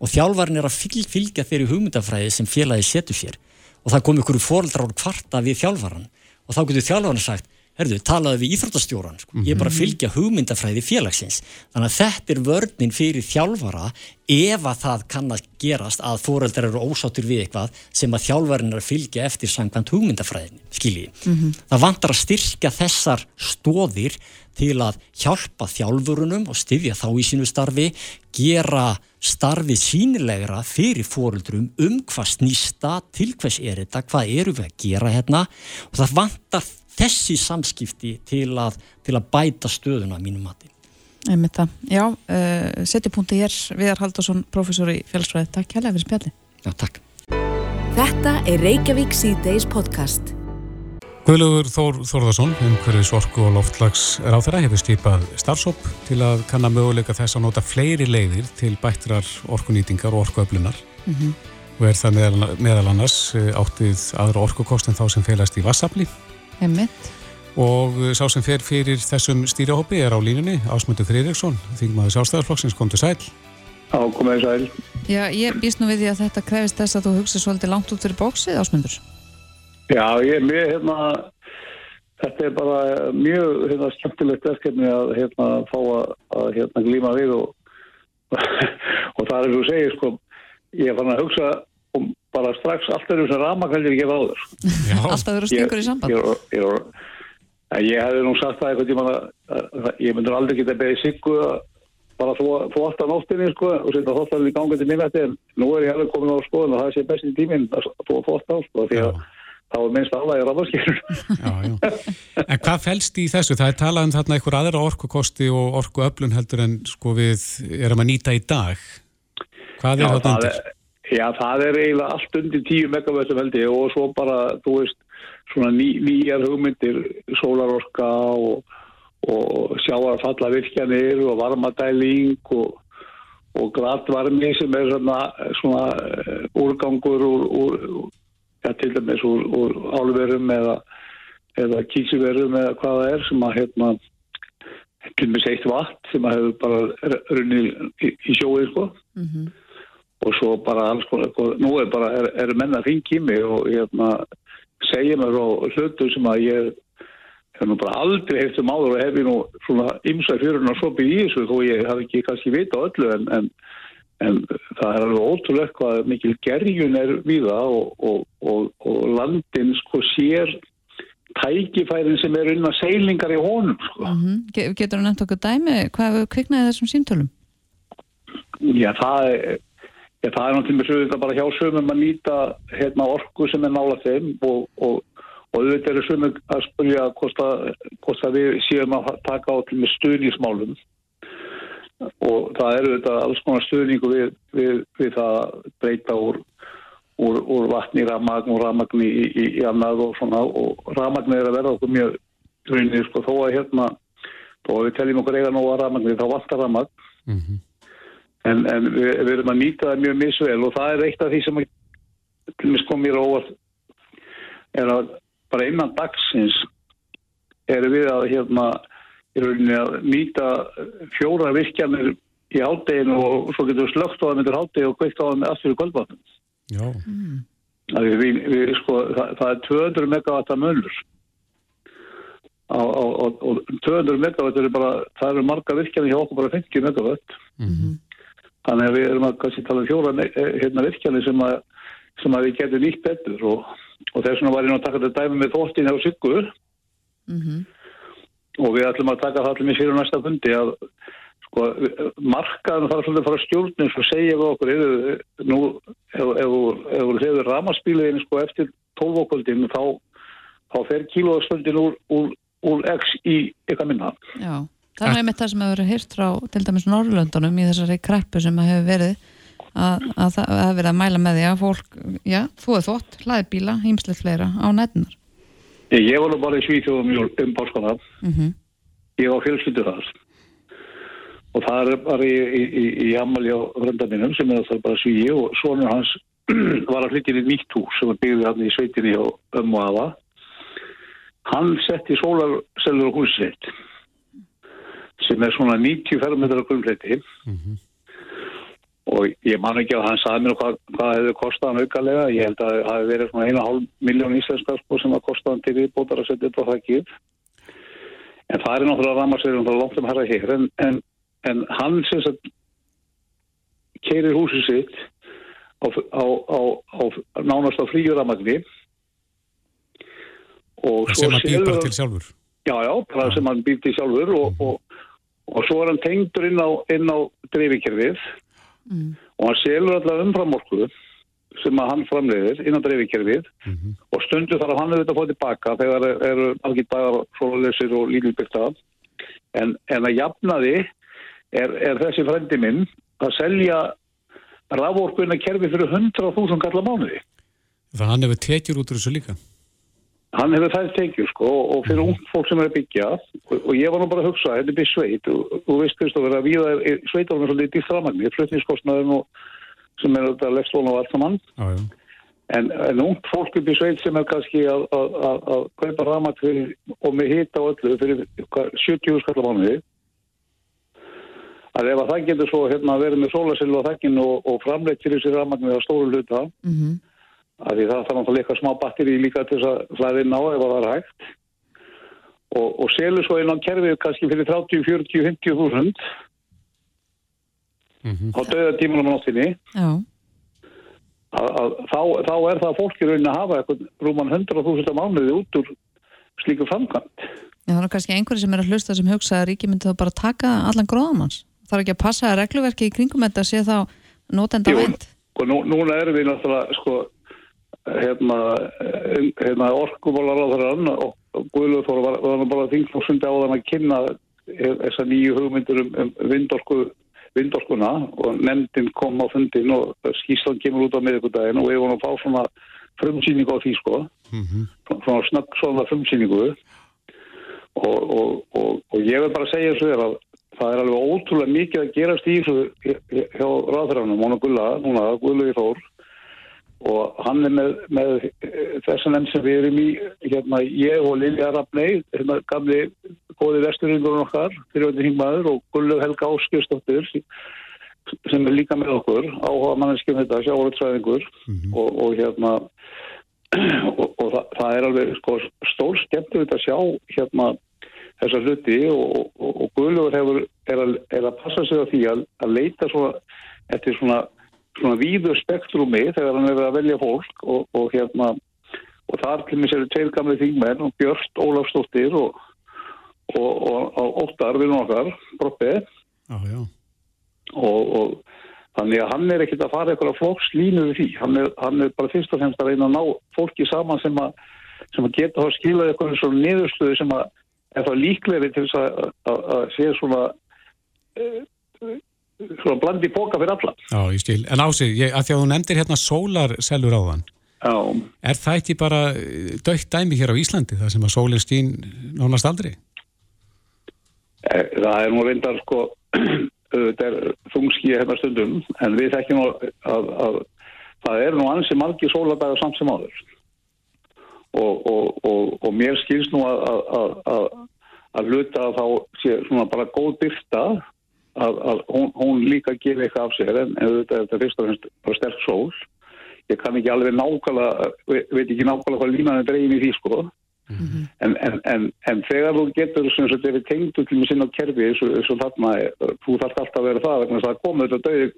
Speaker 5: og þjálfarin er að fylgja þeirri hugmyndafræði sem félagi setur sér og það kom ykkur fóröldrar og kvarta við þjálfaran og þá getur þjálfarin sagt herðu, talaðu við íþróttastjóran sko. mm -hmm. ég er bara að mhm. fylgja hugmyndafræði félagsins þannig að þetta er vörninn fyrir þjálfara ef að það kann að gerast að fóreldrar eru ósáttur við eitthvað sem að þjálfarin er að fylgja eftir sangkvæmt hugmyndafræðin, skiljiði mm -hmm. það vantar að styrkja þessar stóðir til að hjálpa þjálfurunum og styðja þá í sínu starfi gera starfið sínilegra fyrir fóreldrum um hvað snýsta til hvers er þetta, hvað eru við að gera hérna og það vantar þessi samskipti til að, til að bæta stöðuna mínum mati.
Speaker 3: Einmitt það. Já, uh, setjupunkti hér Viðar Haldarsson, professor í félsfræði. Takk hérlega fyrir spjalli.
Speaker 5: Já, takk.
Speaker 1: Þetta er Reykjavík C-Days podcast.
Speaker 2: Guðlugur Þór Þórðarsson, umhverfis orku og loftlags ráþæra hefur stýpað starfsóp til að kanna möguleika þess að nota fleiri leiðir til bættrar orkunýtingar og orkuöflunar mm -hmm. og er það meðal, meðal annars eh, áttið aðra orkukostin þá sem félast í vassafli
Speaker 3: Einmitt.
Speaker 2: Og sá sem fer fyrir þessum stýrihópi er á línunni, Ásmundur Þrýriksson, þingmaður sjálfstæðarflokksins, kom til sæl.
Speaker 6: Já, komið sæl.
Speaker 3: Já, ég býst nú við því að þetta krefist þess að þú hugsa svolítið langt út fyrir bóksið, Ásmundur.
Speaker 6: Já, ég er mjög, hérna, þetta er bara mjög, hérna, skemmtilegt verkefni að, hérna, fá að, að hérna, glíma við og, <laughs> og það er þú segir, sko, ég er fann að hugsa og bara strax allt er um sem ramakældir ekki áður
Speaker 3: Alltaf eru stingur í samband. Ég, ég,
Speaker 6: ég, ég hefði nú sagt það eitthvað tíma að ég myndur aldrei geta beðið siggu bara þú átt að nóttinni sko, og setja þóttalinn í ganga til minnætti en nú er ég hefði komin á skoðun og það sé besti tíminn að þú fótt á sko, því að þá er minnst alveg rafaskýrur
Speaker 2: En hvað fælst í þessu? Það er talað um þarna einhver aðra orkukosti og orkuöflun heldur en sko við erum að nýta í dag Hvað er þetta undir?
Speaker 6: Já, það er eiginlega allt undir 10 megavættum held ég og svo bara, þú veist, svona ný, nýjar hugmyndir, sólarorka og, og sjáarfalla virkjanir og varmadæling og, og glatvarmi sem er svona, svona uh, úrgangur úr, úr, ja, til dæmis úr, úr álverum eða, eða kísiverum eða hvað það er sem að, hérna, til dæmis eitt vatn sem að hefur bara runnið í, í sjóið, sko. Mm og svo bara alls konar, nú er bara, er, er menna ringi í mig og hérna, segja mér á hlutu sem að ég hef nú bara aldrei hefði um áður og hef ég nú svona ymsað fyrir hún að sopið í þessu þó ég haf ekki kannski vita öllu en, en, en það er alveg ótrúlega hvað mikil gerjun er við það og, og, og, og landin sko sér tækifærin sem er unna seilingar í honum sko.
Speaker 3: Mm -hmm. Getur þú nefnt okkur dæmi hvað kviknaði þessum símtölum?
Speaker 6: Já það er Já, það er náttúrulega bara hjá sömum að nýta hérna, orku sem er nála þeim og, og, og auðvitað eru sömum að spurja hvort að við séum að taka á til með stuðnismálum. Og það eru þetta alls konar stuðningu við, við, við það að breyta úr, úr, úr vatni ramagn og ramagn í, í, í annað og svona. Og ramagn er að verða okkur mjög grunni sko. Þó að hérna þó að við teljum okkur eiga nóga ramagn þá vantar ramagn
Speaker 2: Mm -hmm.
Speaker 6: en, en við, við erum að nýta það mjög misvel og það er eitt af því sem til með kom mér óvart er að bara innan dagsins erum við að hérna í rauninni að nýta fjóra virkjanir í hátteginu og svo getur við slögt á það myndir háttegi og kveikt á það með aftur í kvöldvatnum
Speaker 2: Já,
Speaker 6: við, við, sko, það, það er 200 megawatta mölur og, og, og, og 200 megawatt eru bara það eru marga virkjanir hjá okkur bara 50 megawatt.
Speaker 2: Mhm.
Speaker 6: þannig að við erum að kannski tala um fjóra eh, hérna, virkjanir sem að, sem að við getum nýtt betur og, og þess vegna var ég nú að taka þetta dæmi með þóttin á Siggur
Speaker 3: Mhm.
Speaker 6: Og við ætlum að taka það allir með fyrir næsta fundi að sko, markaðan þarf svolítið að fara stjórnum svo segja við okkur ef þú- ef þú hefur ramaspíliðin sko, eftir 12 okkuldin þá, þá fer kílóðsföldin úr, úr, úr X í eitthvað minna
Speaker 3: Já, það er einmitt það sem hefur verið hýrt frá til dæmis Norrlöndunum í þessari kreppu sem hefur verið að, að það hefur verið að mæla með því að fólk, já, þú er þótt, hlaði bíla, hýmslega fleira á netnar.
Speaker 6: Ég, ég var nú bara í Svíþjóðum um, páskana.
Speaker 3: Mm
Speaker 6: ég var fjölskyldur þar og það er bara í, í, í, í Amali á frönda mínum sem er það bara svíi og sonur hans <clears throat> var að flytja inn í nýtt hús sem var byggðið hann í sveitinni og ömmu og afa. Hann setti sólarsellur á húsitt sem er svona 90 fermetrar grunnleiti og ég man ekki að hann sagði mér hvað, hvað hefði kostað hann aukalega. Ég held að það hefði verið svona eina hálf miljón íslenska sko sem að kostað hann til viðbótar að setja upp á þakkið en það er náttúrulega ramarsverðum þá langt um herra hér en, en, en hann sem sagt keirir húsið sitt á, á, á, á nánast á fríu ramagni og
Speaker 2: sem að býr bara
Speaker 6: hann-
Speaker 2: til sjálfur.
Speaker 6: Já, já, bara sem hann býr til sjálfur og, og, og svo er hann tengdur inn á, á dreifikerfið
Speaker 3: Mm.
Speaker 6: og hann selur allar umframorku sem að hann framleiðir inn á dreifikerfið
Speaker 2: Mhm.
Speaker 6: og stundu þarf hann auðvitað að fá tilbaka þegar er- eru algjör dagar fólulesir og lítilbyrta en, en að jafnaði er, er þessi frendi minn að selja raforkuina kerfi fyrir 100.000 kallar mánuði
Speaker 2: Það hann hefur tekjur út úr þessu líka.
Speaker 6: Hann hefur þær tekjur sko og fyrir ung fólk sem er að byggja og, og ég var nú bara að hugsa, þetta er byrð sveit og þú veist Kristófur að við sveitarinn er svolítið dýrt framagni, flutningskostnaðin og sem er þetta leggstón og allt saman.
Speaker 2: Já.
Speaker 6: en, en ung fólk upp í sveit sem er kannski að, kaupa ramag fyrir og með hita og öllu fyrir hvað, 70 skallar mánuði að ef að það getur svo hérna verið með sólarsill og þekkin og, og framleitt fyrir þessi ramagni á stóru hluta
Speaker 3: Mm
Speaker 6: að því það þarf náttúrulega eitthvað smá batteri líka til þess að hlaði ná ef það er hægt. Og, og selur svo inn á kerfið kannski fyrir 30, 40, 50 þúsund
Speaker 2: Mhm.
Speaker 6: á döða tímanum á náttinni
Speaker 3: Já,
Speaker 6: að, að, þá, þá er það fólki raunin að hafa eitthvað rúman 100.000 á mánuði út úr slíku framkvæmt
Speaker 3: Já, það er kannski einhverju sem er að hlusta sem hugsa að ríki myndi þá bara taka allan gróðamanns. Það er ekki að passa að regluverki í kringum þetta sé þá
Speaker 6: og nú, núna erum við náttúrulega sko hérna, um, hérna orkumólar á þeirra og, og Guðlur fór var, var bara þingflóksundi á þann að kynna þessar nýju hugmyndur um, um vindorku, vindorkuna og nefndin kom á fundin og skýslan kemur út á miðvikudaginn og við vorum að fá svona frumsýningu á því sko.
Speaker 2: Mhm.
Speaker 6: svona snögg svona frumsýningu. Og, og, og, og ég vil bara segja þessu að það er alveg ótrúlega mikið að gerast í þessu hjá ráðherranum, Móna Gulla, núna Gullui Þór og hann er með, með þessan enn sem við erum í hérna ég og Lilja Rafnei hérna gamli góði vesturringurinn okkar fyrirvændi hingmaður og Gullu Helga Áskjöstóttir sem er líka með okkur áhuga manneskjum þetta, sjávaröldsvæðingur
Speaker 2: Mhm.
Speaker 6: og, og hérna <clears throat> og, og það, það er alveg sko, stór skemmtilegt að sjá hérna þessa hluti og, og, hefur er er að passa sig á því að, að leita svona, eftir svona, svona víðu spektrumi þegar hann er að velja fólk og, og hérna og þar til mér séu tveir gamli þingmenn og Björst Ólafsdóttir og, og, og, Óttar við okkar, Broppi og, og þannig að hann er ekkit að fara eitthvað flokkslínu við því, hann er, hann er bara fyrst og fremst að reyna að ná fólki saman sem að, sem að geta að skila eitthvað svona niðurstöðu sem að er það líklegri til þess að, að, að sé svona uh, svona blandi póka fyrir alla.
Speaker 2: Já, ég stil. En ásig, ég, að því að þú nefndir hérna sólarsellur á þann,
Speaker 6: Já,
Speaker 2: er það ekki bara dögt dæmi hér á Íslandi, það sem að sólinn skín nánast aldrei?
Speaker 6: eh, það er nú reyndar sko, <clears throat> þetta er þungskið hérna stundum, en við þekkjum nú að, að það er nú ansi margi sóladagar samt sem áður. Og, og, og, og mér skilst nú að, að, að, að, að hluta að þá sé svona bara góð byrta að, að hún, hún líka gefi eitthvað af sér en, en þetta er þetta fyrst og fremst sterk sól. Ég kann ekki alveg nákvæmlega, ve- veit ekki nákvæmlega hvað línan er dregin í því sko. En, en, en, en þegar þú getur sem sagt verið tengdu til með sinna kerfi og þarna, þú þarf alltaf að vera það þess að það komið þetta döði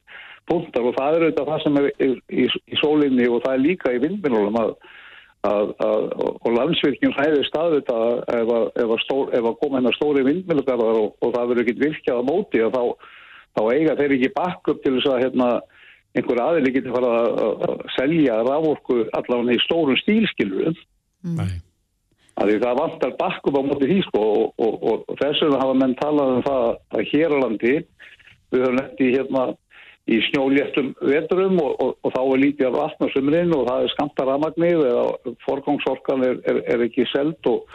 Speaker 6: punktar og það er auðvitað það sem er í, í, í sólinni og það er líka í vindminulum að, að, að og landsvirkjum hæði stað þetta ef að, ef að, stór, ef að koma hennar stóri vindmilugarðar og, og það verður ekkit virkjað á móti að þá, þá eiga þeir ekki bakkup til þess að hérna, einhver aðili getur fara að, að, að selja rávorku allavega í stórum stílskilur
Speaker 2: Nei.
Speaker 6: að því það vantar bakkup á móti því sko og, og, og, og þess vegna hafa menn talað um það að hér á landi við höfum lendi hérna í snjóléttum veturum og, og, og þá er lítið af vatnarsumrin og það er skamta ramagnir eða forgangsorkan er, er, er ekki seld og,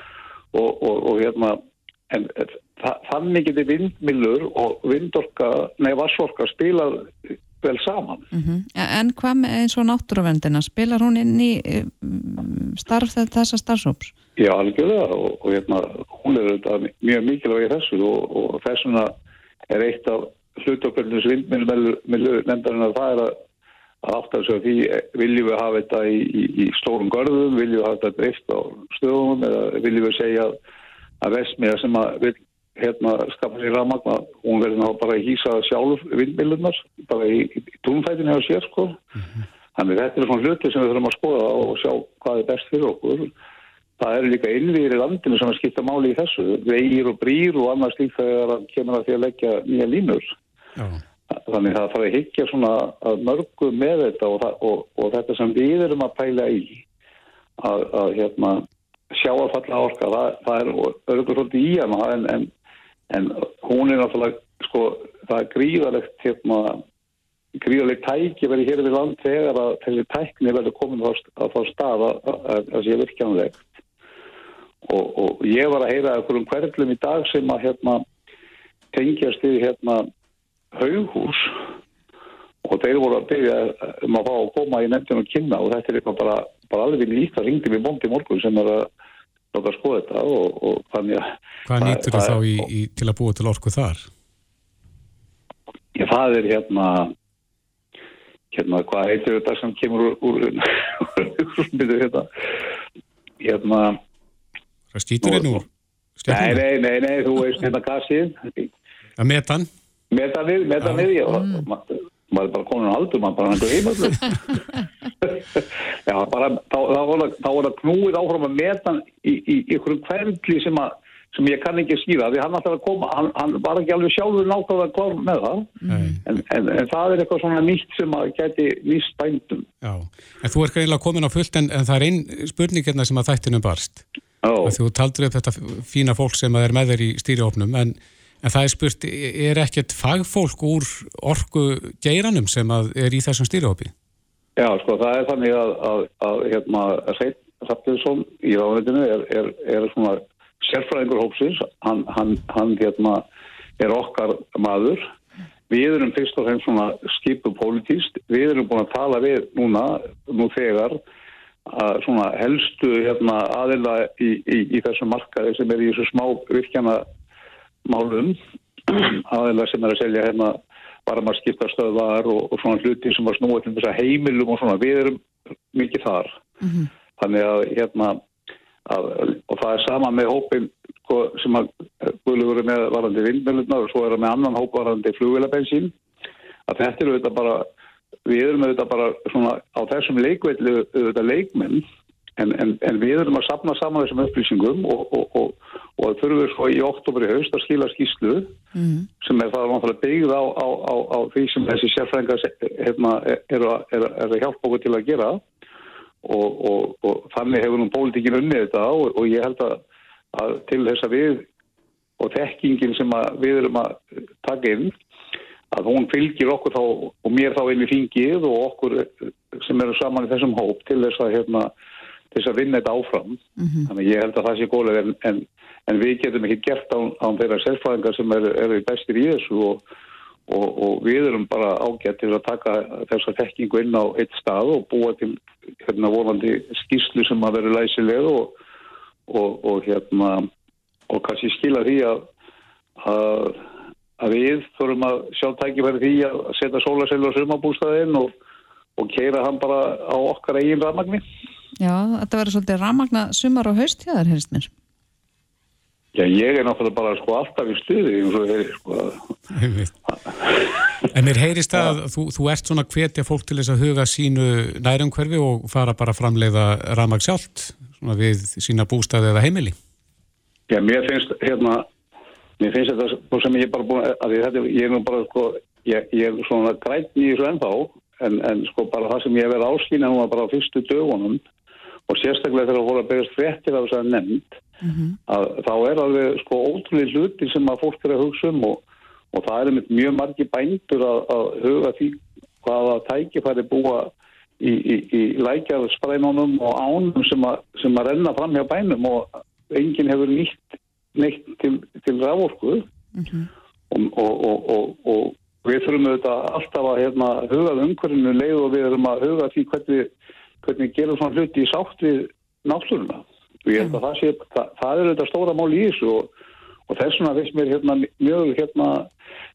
Speaker 6: og hérna en þa þannig getur vindmilur og vindorka, nei vassorka spilað vel saman.
Speaker 3: Mm En hvað með eins og náttúruvendina? Spilar hún inn í eh, starf þessa starfsóps?
Speaker 6: Já, algjörlega og, og hérna, hún er mjög mikilvæg í þessu og, og þessuna er eitt af hlutokörnus vindmjölu nefndarinn að það er að, þessu að því viljum við hafa þetta í, í, í stórum görðum, viljum við hafa þetta drift á stöðum eða viljum við segja að, vestmiða sem að vil hérna skapa sér rafmagna, hún verður ná bara að hýsa sjálf vindmjölunar, bara í, í, túnfætinu hefur sér sko. Þannig þetta er svona hluti sem við þurfum að skoða og sjá hvað er best fyrir okkur. Það eru líka innviðir í landinu sem að skipta máli í þessu, vegir og brýr og annars líka þegar kemur að því að leggja nýja línur.
Speaker 2: Já.
Speaker 6: Þannig það þarf að higgja svona að mörgu með þetta og, og, og þetta sem við erum að pæla í að, að hérna, sjá að falla orka, það, það er örgur svolítið í hana en, en, en hún er náttúrulega sko, það er gríðalegt hérna, gríðalegt tæki verið hér við land þegar að þessi tækni verður komin á, á þá stað að, að, að sé virkjanlegt og, og ég var að heyra eitthvað um hverjum í dag sem að hérna, tengjast í hérna haughús og þeir voru að byrja um að fá að koma í nefndinu og kynna og þetta er eitthvað bara, bara alveg líkt að ringdi við bóndi morgun sem er að láta að skoða þetta og, og þannig að
Speaker 2: Hvað nýttur þú þá í, í, til að búa til orku þar?
Speaker 6: Já, það er hérna hérna, hvað heitir þetta sem kemur úr úr hérna hérna
Speaker 2: Það skýtur inn úr
Speaker 6: Nei, nei, nei, nei, þú veist hérna gassið
Speaker 2: Að metan?
Speaker 6: Metanið, metanið já, maður maður er bara komin á aldur, maður bara hann heimallur <laughs> já, bara þá, þá, var það, það knúið áfram að metan í, ykkur hverfli sem að sem ég kann ekki skýra, því hann alltaf að koma. Hann, hann var ekki alveg sjálfur nákvæmlega klár með það,
Speaker 2: Nei.
Speaker 6: en, en, en það er eitthvað svona nýtt sem að geti nýst bændum.
Speaker 2: Já. En þú er greinlega komin á fullt en, en það er einn spurning hérna sem að þættinum barst.
Speaker 6: Já,
Speaker 2: þú taldur upp þetta fína fólk sem að er með þér í stýriofnum en, en það er spurt, er ekkert fagfólk úr orku geiranum sem er í þessum stýriofni?
Speaker 6: já, sko, það er þannig að, að, að hérna, Sveit Hrafniðsson í ráðveitinu er, er, er svona sérfræðingur hópsins, hann, hann, hann hérna, er okkar maður. Við erum fyrst og fremst svona skipu pólitíst. Við erum búin að tala við núna, nú þegar, að svona helstu hérna, aðila í, í, í þessum markaði sem er í þessu smá virkjana málum, <clears throat> aðila sem er að selja hérna varum að skipta stöðvar og, og svona hluti sem var snúið til þess að heimilum og svona, við erum mikið þar. Þannig að hérna, að, og það er sama með hópin sko, sem að Guðlugur er með varandi vindmjölunar og svo er það með annan hóp varandi flugvelabensín að þetta eru auðvitað bara við erum auðvitað bara svona á þessum leikvelli auðvitað leikmenn en, en, en við erum að sapna saman þessum upplýsingum og, og, og, og þurfum við svo í oktober í haust að skila skýslu sem er það náttúrulega byggð á, á, á, á því sem þessi sérfrænga hérna, að, er, er að hjálpa okkur til að gera. Og, og, og þannig hefur nú pólitíkin unnið þetta og, og ég held að, að til þess að við og þekkingin sem að við erum að taka inn að hún fylgir okkur þá og mér þá inn í fingið og okkur sem eru saman í þessum hóp til þess að hérna, þess að vinna þetta áfram þannig ég held að það sé góðlega en, en, en við getum ekki gert án, án þeirra sérfræðingar sem eru, eru bestir í þessu og, og, og við erum bara ágætt til að taka þessa þekkingu inn á eitt stað og búa til hérna vonandi skýrslu sem að vera læsileg og, og, og hérna og kannski skila því að, að að við þurfum að sjá tækifæri því að setja sólasel og sumabústaðinn og, og keira hann bara á okkar eigin rafmagni.
Speaker 3: Já, þetta verður svolítið rafmagna sumar og haust hjá þér, heyrst mér.
Speaker 6: Já, ég er náttúrulega bara sko alltaf í stuði eins og þeir sko
Speaker 2: En mér heyrist að þú, þú ert svona hvetja fólk til þess að huga sínu nærumhverfi og fara bara að framleiða rafmagn sjálft svona við sína bústaði eða heimili.
Speaker 6: Já, mér finnst hérna mér finnst þetta svo sem ég er bara búin að þetta, ég er nú bara sko ég, ég er svona grætni í þessu ennþá en, en sko bara það sem ég hef verið áskýna nú bara á fyrstu dögunum og sérstaklega þegar það voru að berast fréttir af þess að nefnd mm -hmm. að þá er alveg sko ótrúlega hluti sem að fólk er að hugsa um og, og það er einmitt mjög margi bændur að, að huga því hvaða tækifæri búa í, í, í lækjarspræðunum og ánum sem að, sem að renna fram hjá bænum og enginn hefur nýtt neitt til, til raforku mm -hmm. og, og, og, og við þurfum auðvitað alltaf að hérna, hugað umhverfinu leið og við erum að huga því hvernig, hvernig gerum svona hluti í sátt við náttúruna. Og ég held að það sé, það, það er auðvitað stóra mál í þessu og þess vegna veist mér hérna, mjög hérna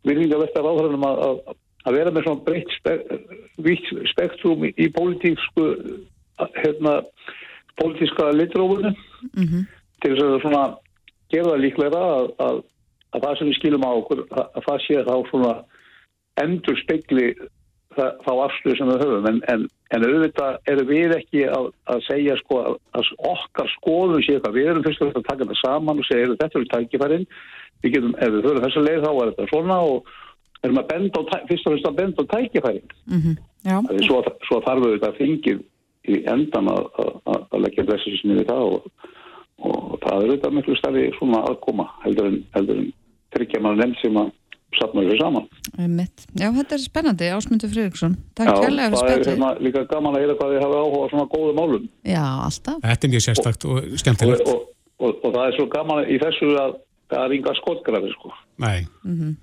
Speaker 6: virðingavertar áhverjum að, að, að vera með svona breytt spe, spektrum í, í pólitísku hérna pólitíska litrófunum mm -hmm. til þess að svona gera það líklega að, að, að það sem við skilum á okkur að það sé þá svona endur spekli þá afsluð sem við höfum. En, en, en auðvitað eru við ekki að, að segja sko að okkar skoðum sé eitthvað, við erum fyrst og fremst að taka þetta saman og segja þetta eru tækifærin. Við getum, ef við höfum þessa leið þá er þetta svona og erum að benda á, fyrst og fremst að benda á tækifærin. Mm -hmm. svo, svo þarf við þetta fengið í endan að leggja þessi sem við það og og það er auðvitað miklu starfi svona aðkoma heldur en, en tryggja mann nefn sem að sapna þessu saman.
Speaker 3: Mitt. Já, þetta er spennandi, Ásmundur Friðriksson. Takk kærlega fyrir
Speaker 6: spennandi. Já, það er hérna líka gaman að heyra hvað þið hafa áhuga svona góðu málum.
Speaker 3: Já, alltaf.
Speaker 2: Þetta er mjög sérstakt og, og skemmtilegt.
Speaker 6: Og, og, og það er svo gaman í þessu að það er yngar skotgrafi, sko.
Speaker 2: Nei. Mm -hmm.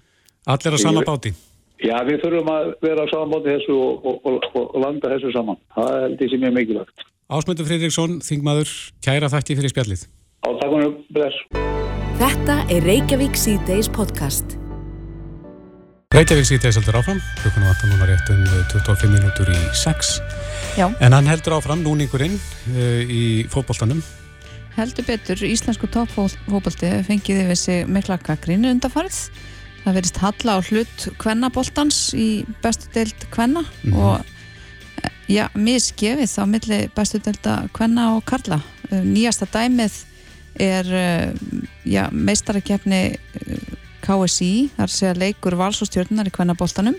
Speaker 2: Allir á sama báti.
Speaker 6: Já, við þurfum að vera á sama báti þessu og landa þessu saman. Það er sem er mikilvægt.
Speaker 2: Ásmundur Fridriksson, þingmaður, kæra þætti fyrir spjallið.
Speaker 6: Átakunum, bless.
Speaker 1: Þetta er Reykjavík C-Days podcast.
Speaker 2: Reykjavík C-Days heldur áfram, klukkan vantar núna rétt um 25 mínútur í 6.
Speaker 3: Já.
Speaker 2: En hann heldur áfram núningurinn uh, í fótbolltanum.
Speaker 3: Heldur betur, íslensku toppfótbolti fengið yfir sig mikla kakrínu undarfarið. Það verist halla á hlut kvennaboltans í bestu deild kvenna mm -hmm. og Já, misgefið á milli bestu delta Kvenna og Karla. Nýjasta dæmið er já, meistarakefni KSI, þar sé að leikur vals og stjórnar í Kvennaboltanum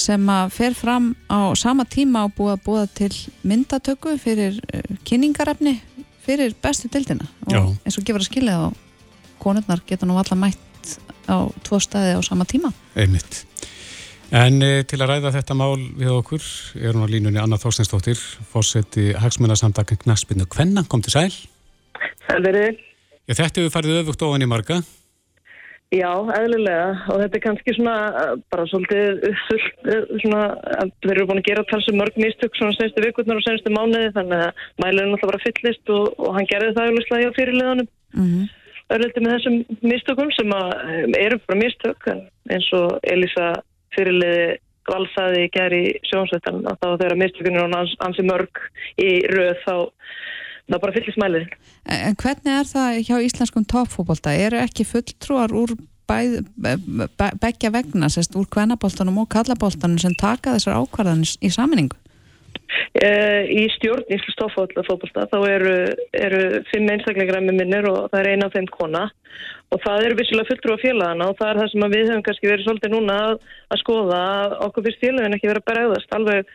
Speaker 3: sem að fer fram á sama tíma og búið að búa til myndatöku fyrir kynningarefni fyrir bestu deildina og eins og gefur að skilja þá konurnar geta nú alla mætt á tvo staði á sama tíma.
Speaker 2: Einmitt. En e, til að ræða þetta mál við okkur er hún á línunni Anna Þorsteinsdóttir, fórseti Hagsmunarsamdagen Knaspinu Kvenna, kom til sæl.
Speaker 7: Helverið.
Speaker 2: Já, þetta hefur farið öfugt ofan í marga.
Speaker 7: Já, eðlilega og þetta er kannski svona bara svolítið fullt svona, við erum búin að gera talsum mörg mistök svona senstu vikurnar og senstu mánuði þannig að mælunum alltaf bara fyllist og, og hann gerði það auðvitað hjá fyrirliðanum. Mm -hmm. Örliti með þessum mistökum sem eru bara mistök eins og Elisa fyrirliði valsaði gæri sjónsveitan að þá þegar mistökunir og hans, hansi mörg í rauð þá þá bara fyllir smælið.
Speaker 3: En hvernig er það hjá íslenskum toppfóbolta? Eru ekki fulltrúar úr begja vegna, sérst, úr kvennaboltanum og kallaboltanum sem taka þessar ákvarðanir í saminningu?
Speaker 7: Uh, í stjórn Íslands toppfóbolta þá eru, eru fimm einstaklega með minnir og það er eina af þeim kona og það eru vissilega fulltrú á félagana og það er það sem við höfum kannski verið svolítið núna að, að skoða að okkur fyrst félagin ekki verið að bregðast alveg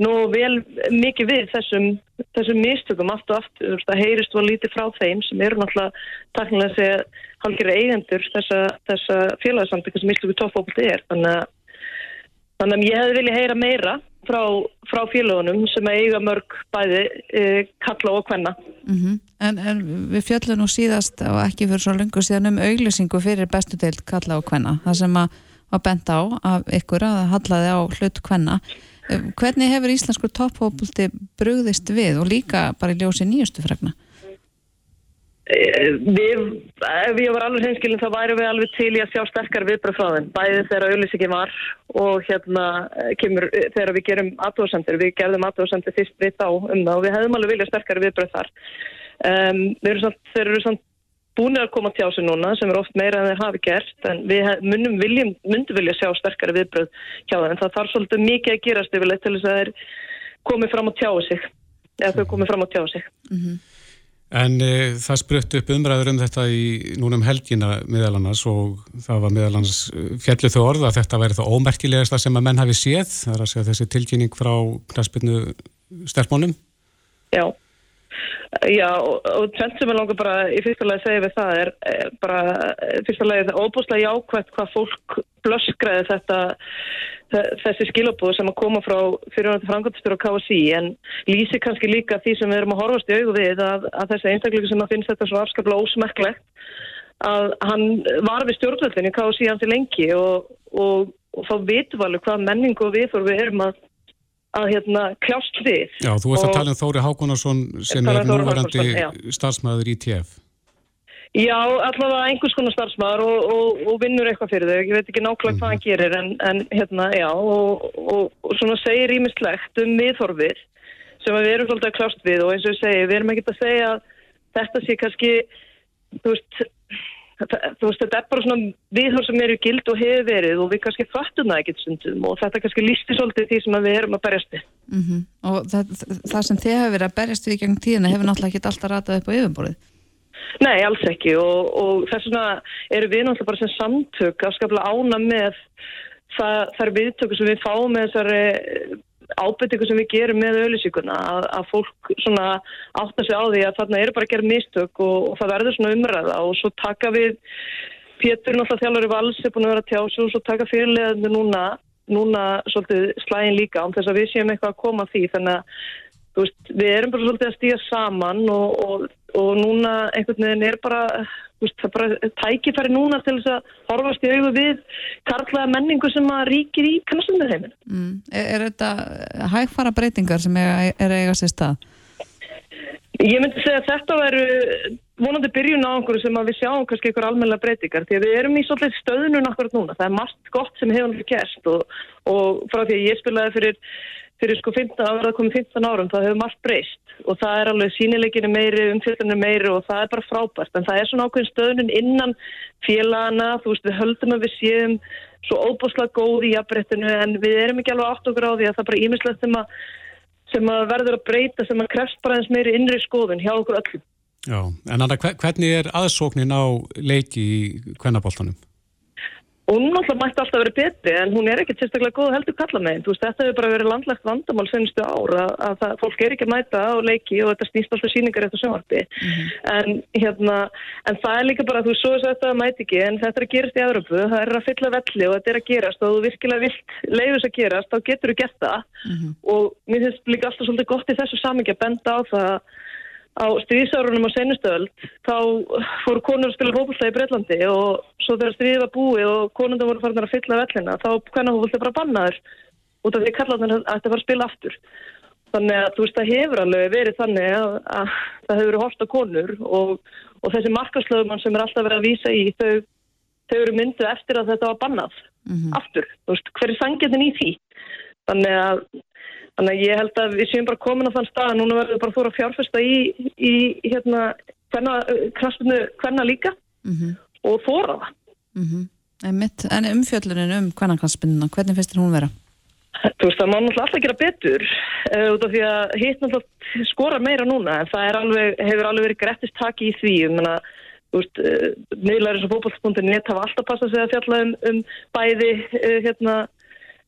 Speaker 7: nú vel mikið við þessum, þessum mistökum allt og aftur, það heyrist var lítið frá þeim sem eru náttúrulega takkilega að segja halgir eigendur þessa, þessa félagsamtöku sem Íslands toppfóbolti er þannig að Þannig að ég hefði viljað heyra meira frá, frá félagunum sem eiga mörg bæði e, kalla og hvenna.
Speaker 3: Mm -hmm. en, en við fjöllum nú síðast og ekki fyrir svo lengur síðan um auglýsingu fyrir bestu deilt kalla og hvenna. Það sem að var bent á af ykkur að það hallaði á hlut hvenna. Hvernig hefur íslenskur topphópulti brugðist við og líka bara í ljósi nýjustu fregna?
Speaker 7: Við, ef ég var alveg hreinskilin þá væri við alveg til í að sjá sterkar viðbröð frá þeim, bæði þegar auðlýsingin var og hérna kemur þegar við gerum aðtóðsendur, við gerðum aðtóðsendur fyrst við þá um það og við hefðum alveg viljað sterkar viðbröð þar. Um, þeir eru samt búinir að koma til ásinn núna sem er oft meira en þeir hafi gert en við munum viljum, myndum vilja sjá sterkar viðbröð hjá þeim en það þarf svolítið mikið að gerast yfirleitt til þess að þeir komið fram á tjáu sig, eða þau komið fram á tjáu sig.
Speaker 3: Mm -hmm.
Speaker 2: En e, það sprutt upp umræður um þetta í núnum helgina meðal annars og það var meðal annars fjallu þau orða að þetta væri það ómerkilegasta sem að menn hafi séð, það er að segja þessi tilkynning frá knæspilnu stelpmónum.
Speaker 7: Já, já og, og tvent sem ég langar bara í fyrsta lagi að segja við það er, er bara fyrsta lagi það óbúslega jákvæmt hvað fólk blöskræði þetta þessi skilabóð sem að koma frá fyrirvænt framkvæmstur á KSI en lýsi kannski líka því sem við erum að horfast í auðu við að, að þessi einstakleiku sem að finnst þetta svo afskaplega ósmekklegt að hann var við stjórnvöldin í KSI hans í lengi og, og, og við alveg hvað menningu og við við erum að, að hérna kljást við.
Speaker 2: Já, þú ert að tala um Þóri Hákonarsson sem er núvarandi starfsmæður í TF.
Speaker 7: Já, allavega einhvers konar starfsmæður og, og, og vinnur eitthvað fyrir þau. Ég veit ekki nákvæmlega hvað hann mhm. gerir en, en hérna, já, og, og svona segir ímislegt um miðforfið sem við erum svolítið að klást við og eins og ég segi, við erum ekkert að segja að þetta sé kannski, þú veist, þú veist, þetta er bara svona viðhör sem eru gild og hefur verið og við kannski fattum það ekkert stundum og þetta kannski lísti svolítið því sem við erum að berjast við.
Speaker 3: Mm -hmm. Og það, það sem þið hefur verið að berjast við í gegn tíðina hefur náttúrulega ekki alltaf ratað upp á yfirborðið.
Speaker 7: Nei, alls ekki og, og þess vegna eru við náttúrulega bara sem samtök afskaplega ána með það, þær viðtöku sem við fáum með þessari ábyrtingu sem við gerum með auðlýsíkuna að, að fólk svona átta sig á því að þarna eru bara að gera mistök og, og það verður svona umræða og svo taka við Pétur náttúrulega þjálfur í vals er búin að vera tjásu og svo taka fyrirleðandi núna núna svolítið slægin líka án þess að við séum eitthvað að koma því. Þannig að veist, við erum bara svolítið að stíga saman og, og, og núna einhvern veginn er bara, veist, það er bara tækifæri núna til þess að horfast í auðu við karlæða menningu sem að ríkir í kannastundu heiminn.
Speaker 3: Mm. Er, er þetta hægfara breytingar sem er, er eiga sér stað?
Speaker 7: Ég myndi segja að þetta veru vonandi byrjun á einhverju sem að við sjáum kannski einhverju almenna breytingar því að við erum í svolítið stöðunum akkurat núna. Það er margt gott sem hefur gert og, og frá því að ég spilaði fyrir fyrir sko 15 ára, komið 15 árum, það hefur margt breyst og það er alveg sínileginu meiri, umfjöldinu meiri og það er bara frábært. En það er svona ákveðin stöðnun innan félagana, þú veist, við höldum að við séum svo óbúslega góð í jafnbrettinu en við erum ekki alveg átt á því að það er bara ímislegt sem, sem að verður að breyta, sem að krefst bara eins meiri innri skoðun hjá okkur öllum.
Speaker 2: Já, en Anna, hvernig er aðsóknin á leiki í kvennaboltanum?
Speaker 7: Hún náttúrulega mætti alltaf verið betri en hún er ekkert sérstaklega góð heldur kalla meginn. Þú veist, þetta hefur bara verið landlegt vandamál senstu ára að það, fólk er ekki að mæta á leiki og þetta snýst alltaf síningar eftir sjónvarpi. Mm en, hérna, en það er líka bara, þú svo þess að þetta mæti ekki en þetta er að gerast í Európu, það er að fylla velli og þetta er að gerast og þú virkilega vilt leiðis að gerast, þá getur þú gert það mm og mér finnst líka alltaf svolítið gott í þessu benda á á stríðsárunum á senustöld þá fóru konur að spila hópulta í Breitlandi og svo þegar stríðið var búið og konundar voru farin að fylla vellina þá hvernig hópulta bara bannaður út af því kallarnir að þetta var að spila aftur. Þannig að þú veist það hefur alveg verið þannig að, að það hefur verið horta konur og, og þessi markaslögumann sem er alltaf verið að vísa í þau, þau eru mynduð eftir að þetta var bannað mm -hmm. aftur, þú veist hver er sangjarnin í því? Þannig að Þannig að ég held að við séum bara komin á þann stað að núna verður við bara þóra fjárfesta í, í hérna kraspinu hvenna líka mm -hmm. og þóra það.
Speaker 3: Mm -hmm. En umfjöllunin um hvenna kraspinuna, hvernig finnst þér hún vera?
Speaker 7: Þú veist, það má náttúrulega alltaf gera betur uh, út af því að hitt náttúrulega skora meira núna en það alveg, hefur alveg verið grettist taki í því. Ég menna, þú veist, uh, eh, nýðlæri sem fókbaltspunktinni hafa alltaf passað sig að fjalla um, um bæði uh, hérna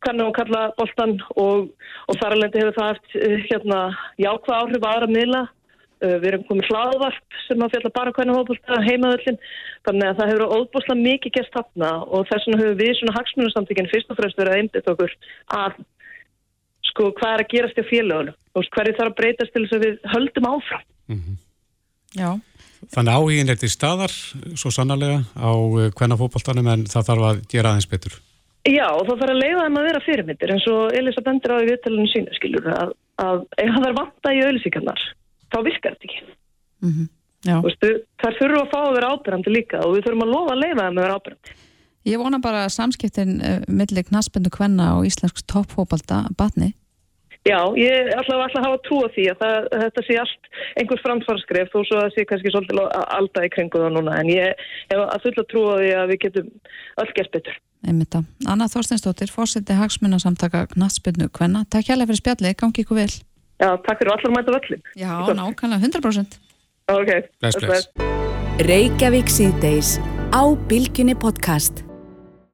Speaker 7: kannu og kalla boltan og, og þar alveg hefur það haft eh, hérna, jákvæð áhrif aðra miðla uh, við erum komið hlaðvarp sem að fjalla bara hvernig hópulta heimaðöllin, þannig að það hefur óbúslega mikið gert þarna og þess vegna hefur við svona hagsmunarsamtökinn fyrst og fremst verið að einbita okkur að sko hvað er að gerast í félagunum, hverju þarf að breytast til þess að við höldum áfram. Mm -hmm.
Speaker 3: Já.
Speaker 2: Þannig áhugin er til staðar, svo sannarlega, á hvenna fókbaltanum en það þarf að gera aðeins betur.
Speaker 7: Já, þá þarf að leiða þeim að vera fyrirmyndir eins og Elisa bendir á í viðtælunum sína, skilur, að, að ef það er vanta í auðvilsíkarnar, þá virkar þetta ekki. Mm -hmm. Vistu, það þurfu að fá að vera ábyrgandi líka og við þurfum að lofa að leiða þeim að vera ábyrgandi.
Speaker 3: Ég vona bara að samskiptin uh, millir knaspindu kvenna og íslensks toppfóbalda batni.
Speaker 7: Já, ég ætla að hafa trú á því að það, þetta sé allt einhvers framfarskref þó svo að það sé kannski svolítið alltaf í kringu það núna en ég hef að fulla trú á því að við getum öll gert betur.
Speaker 3: Einmitt að. Anna Þorsteinsdóttir, fórseti hagsmunarsamtaka Knatsbyrnu Kvenna. Takk hjálpa fyrir spjalli, gangi ykkur vel.
Speaker 7: Já, takk fyrir allar mæta völlin.
Speaker 3: Já, nákvæmlega, 100%.
Speaker 7: Ok,
Speaker 2: bless, bless.
Speaker 1: Reykjavík síðdeis á Bilginni podcast.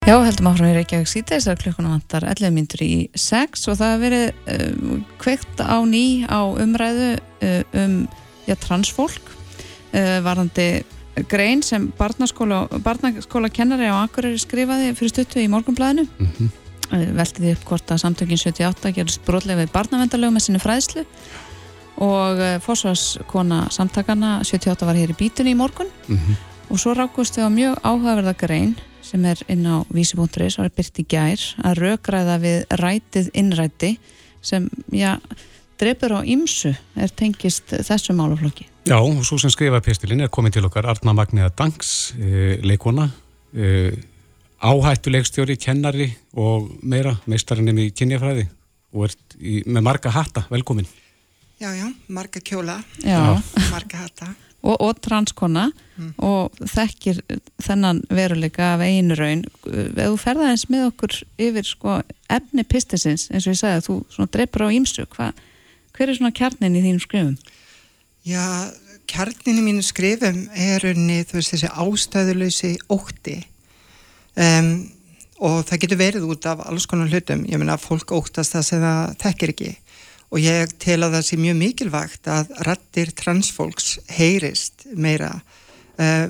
Speaker 3: Já, heldum áfram í Reykjavík það er klukkuna vantar 11 myndur í 6 og það hefur verið uh, kveikt á ný á umræðu uh, um já, transfólk uh, varðandi grein sem barnaskóla, barnaskóla kennari á Akureyri skrifaði fyrir stuttu í morgunblæðinu mm -hmm. veltiði upp hvort að samtökin 78 gerist brotlega við barnavendalögum með sinni fræðslu og fórsvarskona samtakana 78 var hér í bítunni í morgun mm -hmm. og svo rákust við á mjög áhugaverða grein sem er inn á vísi.is og er byrt í gær að raugræða við rætið innræti sem, já, drefur á ymsu er tengist þessu máluflokki.
Speaker 2: Já, og svo sem skrifa pistilinn er komin til okkar Arna Magniða Dangs, e, leikona, e, áhættuleikstjóri, kennari og meira meistarinnum í kynjafræði og er í, með marga hatta, velkomin.
Speaker 8: Já, já, marga kjóla,
Speaker 3: já.
Speaker 8: marga hatta
Speaker 3: og, og transkona mm. og þekkir þennan veruleika af einu raun ef þú ferða eins með okkur yfir sko, efni pistisins eins og ég sagði að þú dreipur á ímsu hver er svona kjarnin í þínum skrifum?
Speaker 8: Já, kjarnin í mínu skrifum er unni veist, þessi ástæðuleysi ótti um, og það getur verið út af alls konar hlutum ég menna að fólk óttast það sem það þekkir ekki og ég tel að það sé mjög mikilvægt að rattir transfólks heyrist meira. Uh,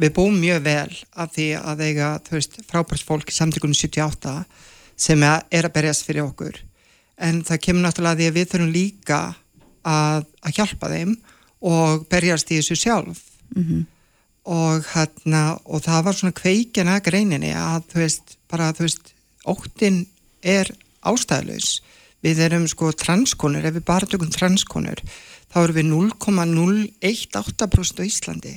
Speaker 8: við búum mjög vel af því að eiga frábært fólk í samtíkunum 78 sem er að berjast fyrir okkur. En það kemur náttúrulega því að við þurfum líka að, að hjálpa þeim og berjast í þessu sjálf. Mm -hmm. og hérna og það var svona kveikin að greininni að þú veist bara þú veist óttin er ástæðlaus við erum sko transkonur, ef við bara tökum transkonur, þá erum við 0,018% á Íslandi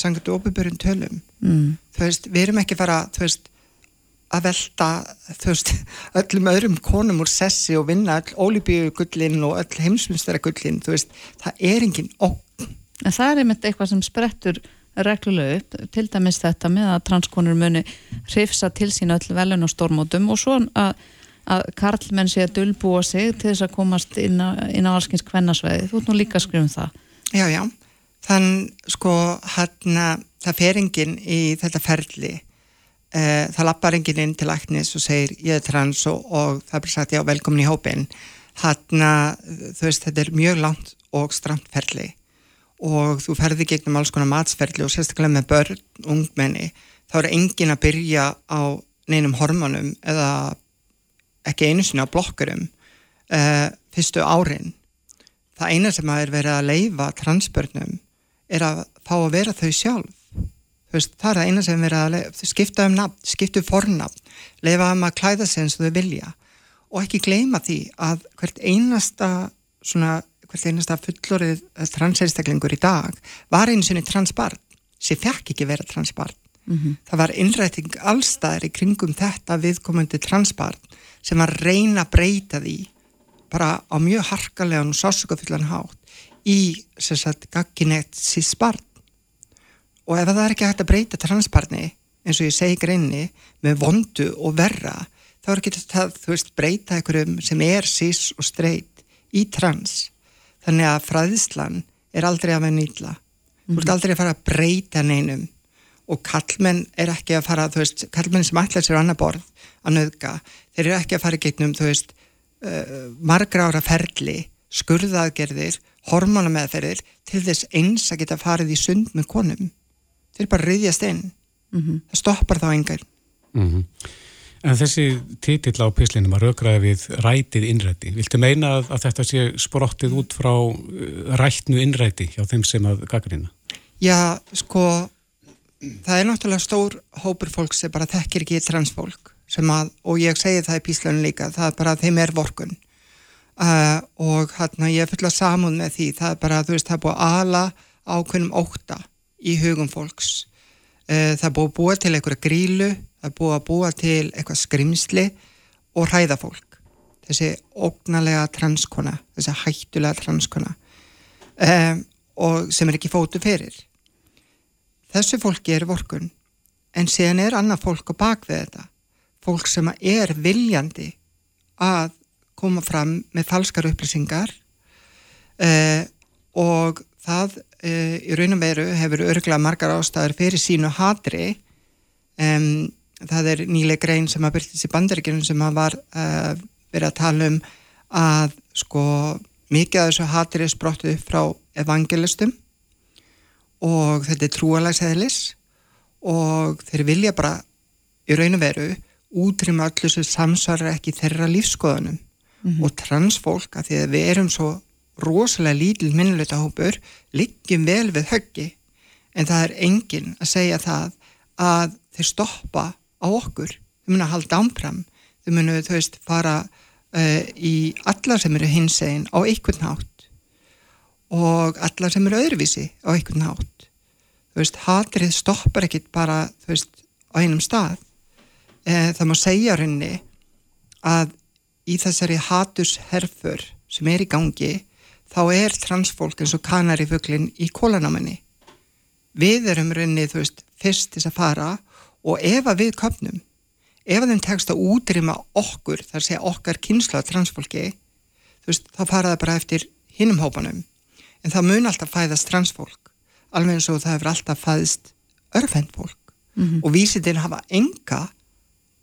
Speaker 8: sangat óbyrjum tölum. Mm. þú veist, við erum ekki fara þú veist, að velta þú veist, öllum öðrum konum úr sessi og vinna öll ólíbíugullin og öll heimsmyndsverðagullin þú veist, það er enginn ókn
Speaker 3: En það er einmitt eitthvað sem sprettur reglulega upp, til dæmis þetta með að transkonur muni hrifsa til sín öll velun og stormótum og svo að að karlmenn sé að dölbúa sig til þess að komast inn á, á allskins kvennasveiði. Þú ert nú líka að skrifa um það.
Speaker 8: Já, já. Þann sko hérna það fer enginn í þetta ferli eh, það lappar enginn inn til æknis og segir ég er trans og, og það bara sagt já velkomin í hópin hérna þú veist þetta er mjög langt og stramt ferli og þú ferði gegnum alls konar matsferli og sérstaklega með börn, ungmenni þá er enginn að byrja á neinum hormonum eða ekki einu sinni á blokkurum uh, fyrstu árin. Það eina sem að er verið að leifa transbörnum er að fá að vera þau sjálf. Veist, það er það eina sem er verið að leifa, skipta um nafn, skipta um fornafn leifa um að klæða sig eins og þau vilja og ekki gleyma því að hvert einasta svona, hvert einasta fullorið transeinstaklingur í dag var einu sinni transbarn sem fekk ekki vera transbarn. Mm -hmm. það var innræting allstæðir í kringum þetta viðkomandi transbarn sem að reyna að breyta því bara á mjög harkalega og sásökafullan hátt í gagginett síðs barn og ef það er ekki hægt að breyta transbarni eins og ég segi greinni með vondu og verra þá er ekki þetta að þú veist breyta einhverjum sem er síðs og streyt í trans þannig að fræðislan er aldrei að vera nýtla mm -hmm. þú ert mhm. aldrei að fara að breyta neinum og kallmenn er ekki að fara þú veist, kallmenn sem ætla sér annar borð að nöðga, þeir eru ekki að fara í gegnum þú veist, uh, margra ára ferli skurðaðgerðir, hormonameðferðir til þess eins að geta farið í sund með konum. Þeir bara riðjast inn. Mm -hmm. Það stoppar þá engar. Mm -hmm.
Speaker 2: En þessi titill á pislinum að raugraði við rætið innræti, viltu meina að, að þetta sé sprottið út frá uh, rætnu innræti hjá þeim sem að gaggrina?
Speaker 8: Já, sko, það er náttúrulega stór hópur fólk sem bara þekkir ekki transfólk að, og ég segi það í píslunum líka, það er bara þeim er vorkun uh, og hérna ég er fulla saman með því það er bara, þú veist, það er búið að ala ákveðnum óta í hugum fólks. Uh, það er búið að búa til einhverja grílu, það er búið að búa til eitthvað skrimsli og hræða fólk. Þessi ógnalega transkona, þessi hættulega transkona um, og sem er ekki fótu fyrir. Þessu fólki er vorkun en síðan er annað fólk á bakvið þetta fólk sem er viljandi að koma fram með falskar upplýsingar uh, og það uh, í raun og veru hefur örgla margar ástæður fyrir sínu hatri. Um, það er nýleg grein sem að byrjast í bandaríkjunum sem að var uh, verið að tala um að sko mikið af þessu hatri er sprottuð frá evangelistum og þetta er trúalagsheðlis og þeir vilja bara í raun og veru útrýma allir sem samsvarar ekki þeirra lífskoðunum mm -hmm. og transfólk að því að við erum svo rosalega lítil minnuleita hópur liggjum vel við höggi. En það er enginn að segja það að þeir stoppa á okkur, þau munu að halda ámfram þau munu, þú veist, fara uh, í alla sem eru hinsegin á einhvern nátt og alla sem eru öðruvísi á einhvern nátt þú veist, hatrið stoppar ekkit bara, þú veist, á einum stað uh, það má segja henni að í þessari hatusherfur sem er í gangi þá er transfólk eins og kanarifuglin í kólanáminni við erum rauninni þú veist fyrst til að fara og ef að við köpnum ef að þeim tekst að útrýma okkur þar sé okkar kynsla transfólki þú veist þá fara það bara eftir hinnum hópanum. En það mun alltaf fæðast transfólk alveg eins og það hefur alltaf fæðist örfend fólk. Mm -hmm. og vísitinn hafa enga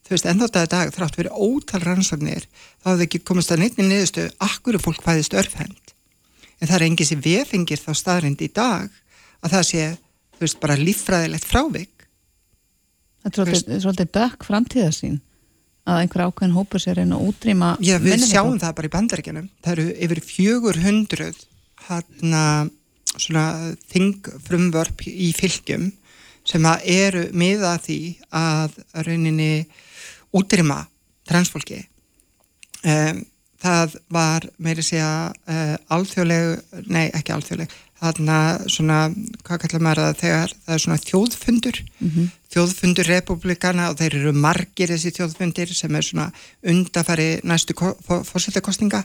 Speaker 8: þú veist, ennþátt að dag þrátt verið ótal rannsóknir þá hafði ekki komast að neittni niðurstu akkur fólk fæðist örfhend en það er engið sem vefingir þá staðrind í dag að það sé þú veist, bara líffræðilegt frávik.
Speaker 3: Þetta er svolítið dökk framtíða sín að einhver ákveðin hópur sér einn og útrýma
Speaker 8: Já, við sjáum það bara í bandaríkjanum það eru yfir fjögur hundruð hann að svona þingfrumvörp í fylgjum sem að eru miða því að rauninni útrýma transfólki um, það var meiri segja uh, alþjóðleg, nei ekki alþjóðleg þarna svona, hvað kallar maður það þegar það er svona þjóðfundur mm -hmm. þjóðfundur republikana og þeir eru margir þessi þjóðfundir sem er svona undafæri næstu fórsettakostninga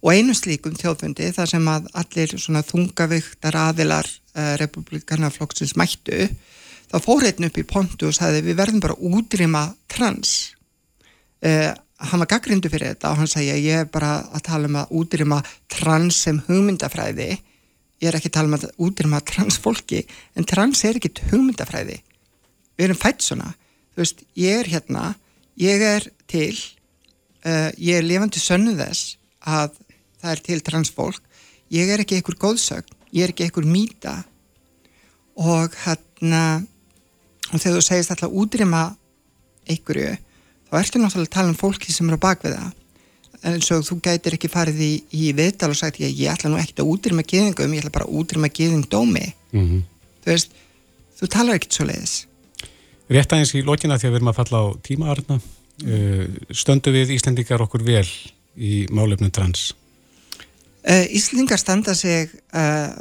Speaker 8: og einu slíkum þjóðfundi þar sem að allir svona þungavíktar aðilar uh, republikana flokksins mættu þá fór einn upp í pontu og sagði við verðum bara útrýma trans. Uh, hann var gaggrindu fyrir þetta og hann sagði ég er bara að tala um að útrýma trans sem hugmyndafræði. Ég er ekki að tala um að útrýma trans fólki en trans er ekki hugmyndafræði. Við erum fætt svona. Þú veist, ég er hérna ég er til uh, ég er lifandi sönnu þess að það er til trans fólk. Ég er ekki einhver góðsögn ég er ekki einhver mýta. Og hérna og þegar þú segist alltaf útrýma einhverju, þá ertu náttúrulega að tala um fólki sem eru á bakviða en svo þú gætir ekki farið í, í viðtal og sagt ég, ég ætla nú ekkert að útrýma geðingum, ég ætla bara að útrýma geðingdómi mm -hmm. þú veist þú talar ekkert svo leiðis
Speaker 2: Rétt aðeins í lókina því að við erum að falla á tímaarna uh, stöndu við Íslendingar okkur vel í málefnum trans?
Speaker 8: Uh, Íslendingar standa sig uh,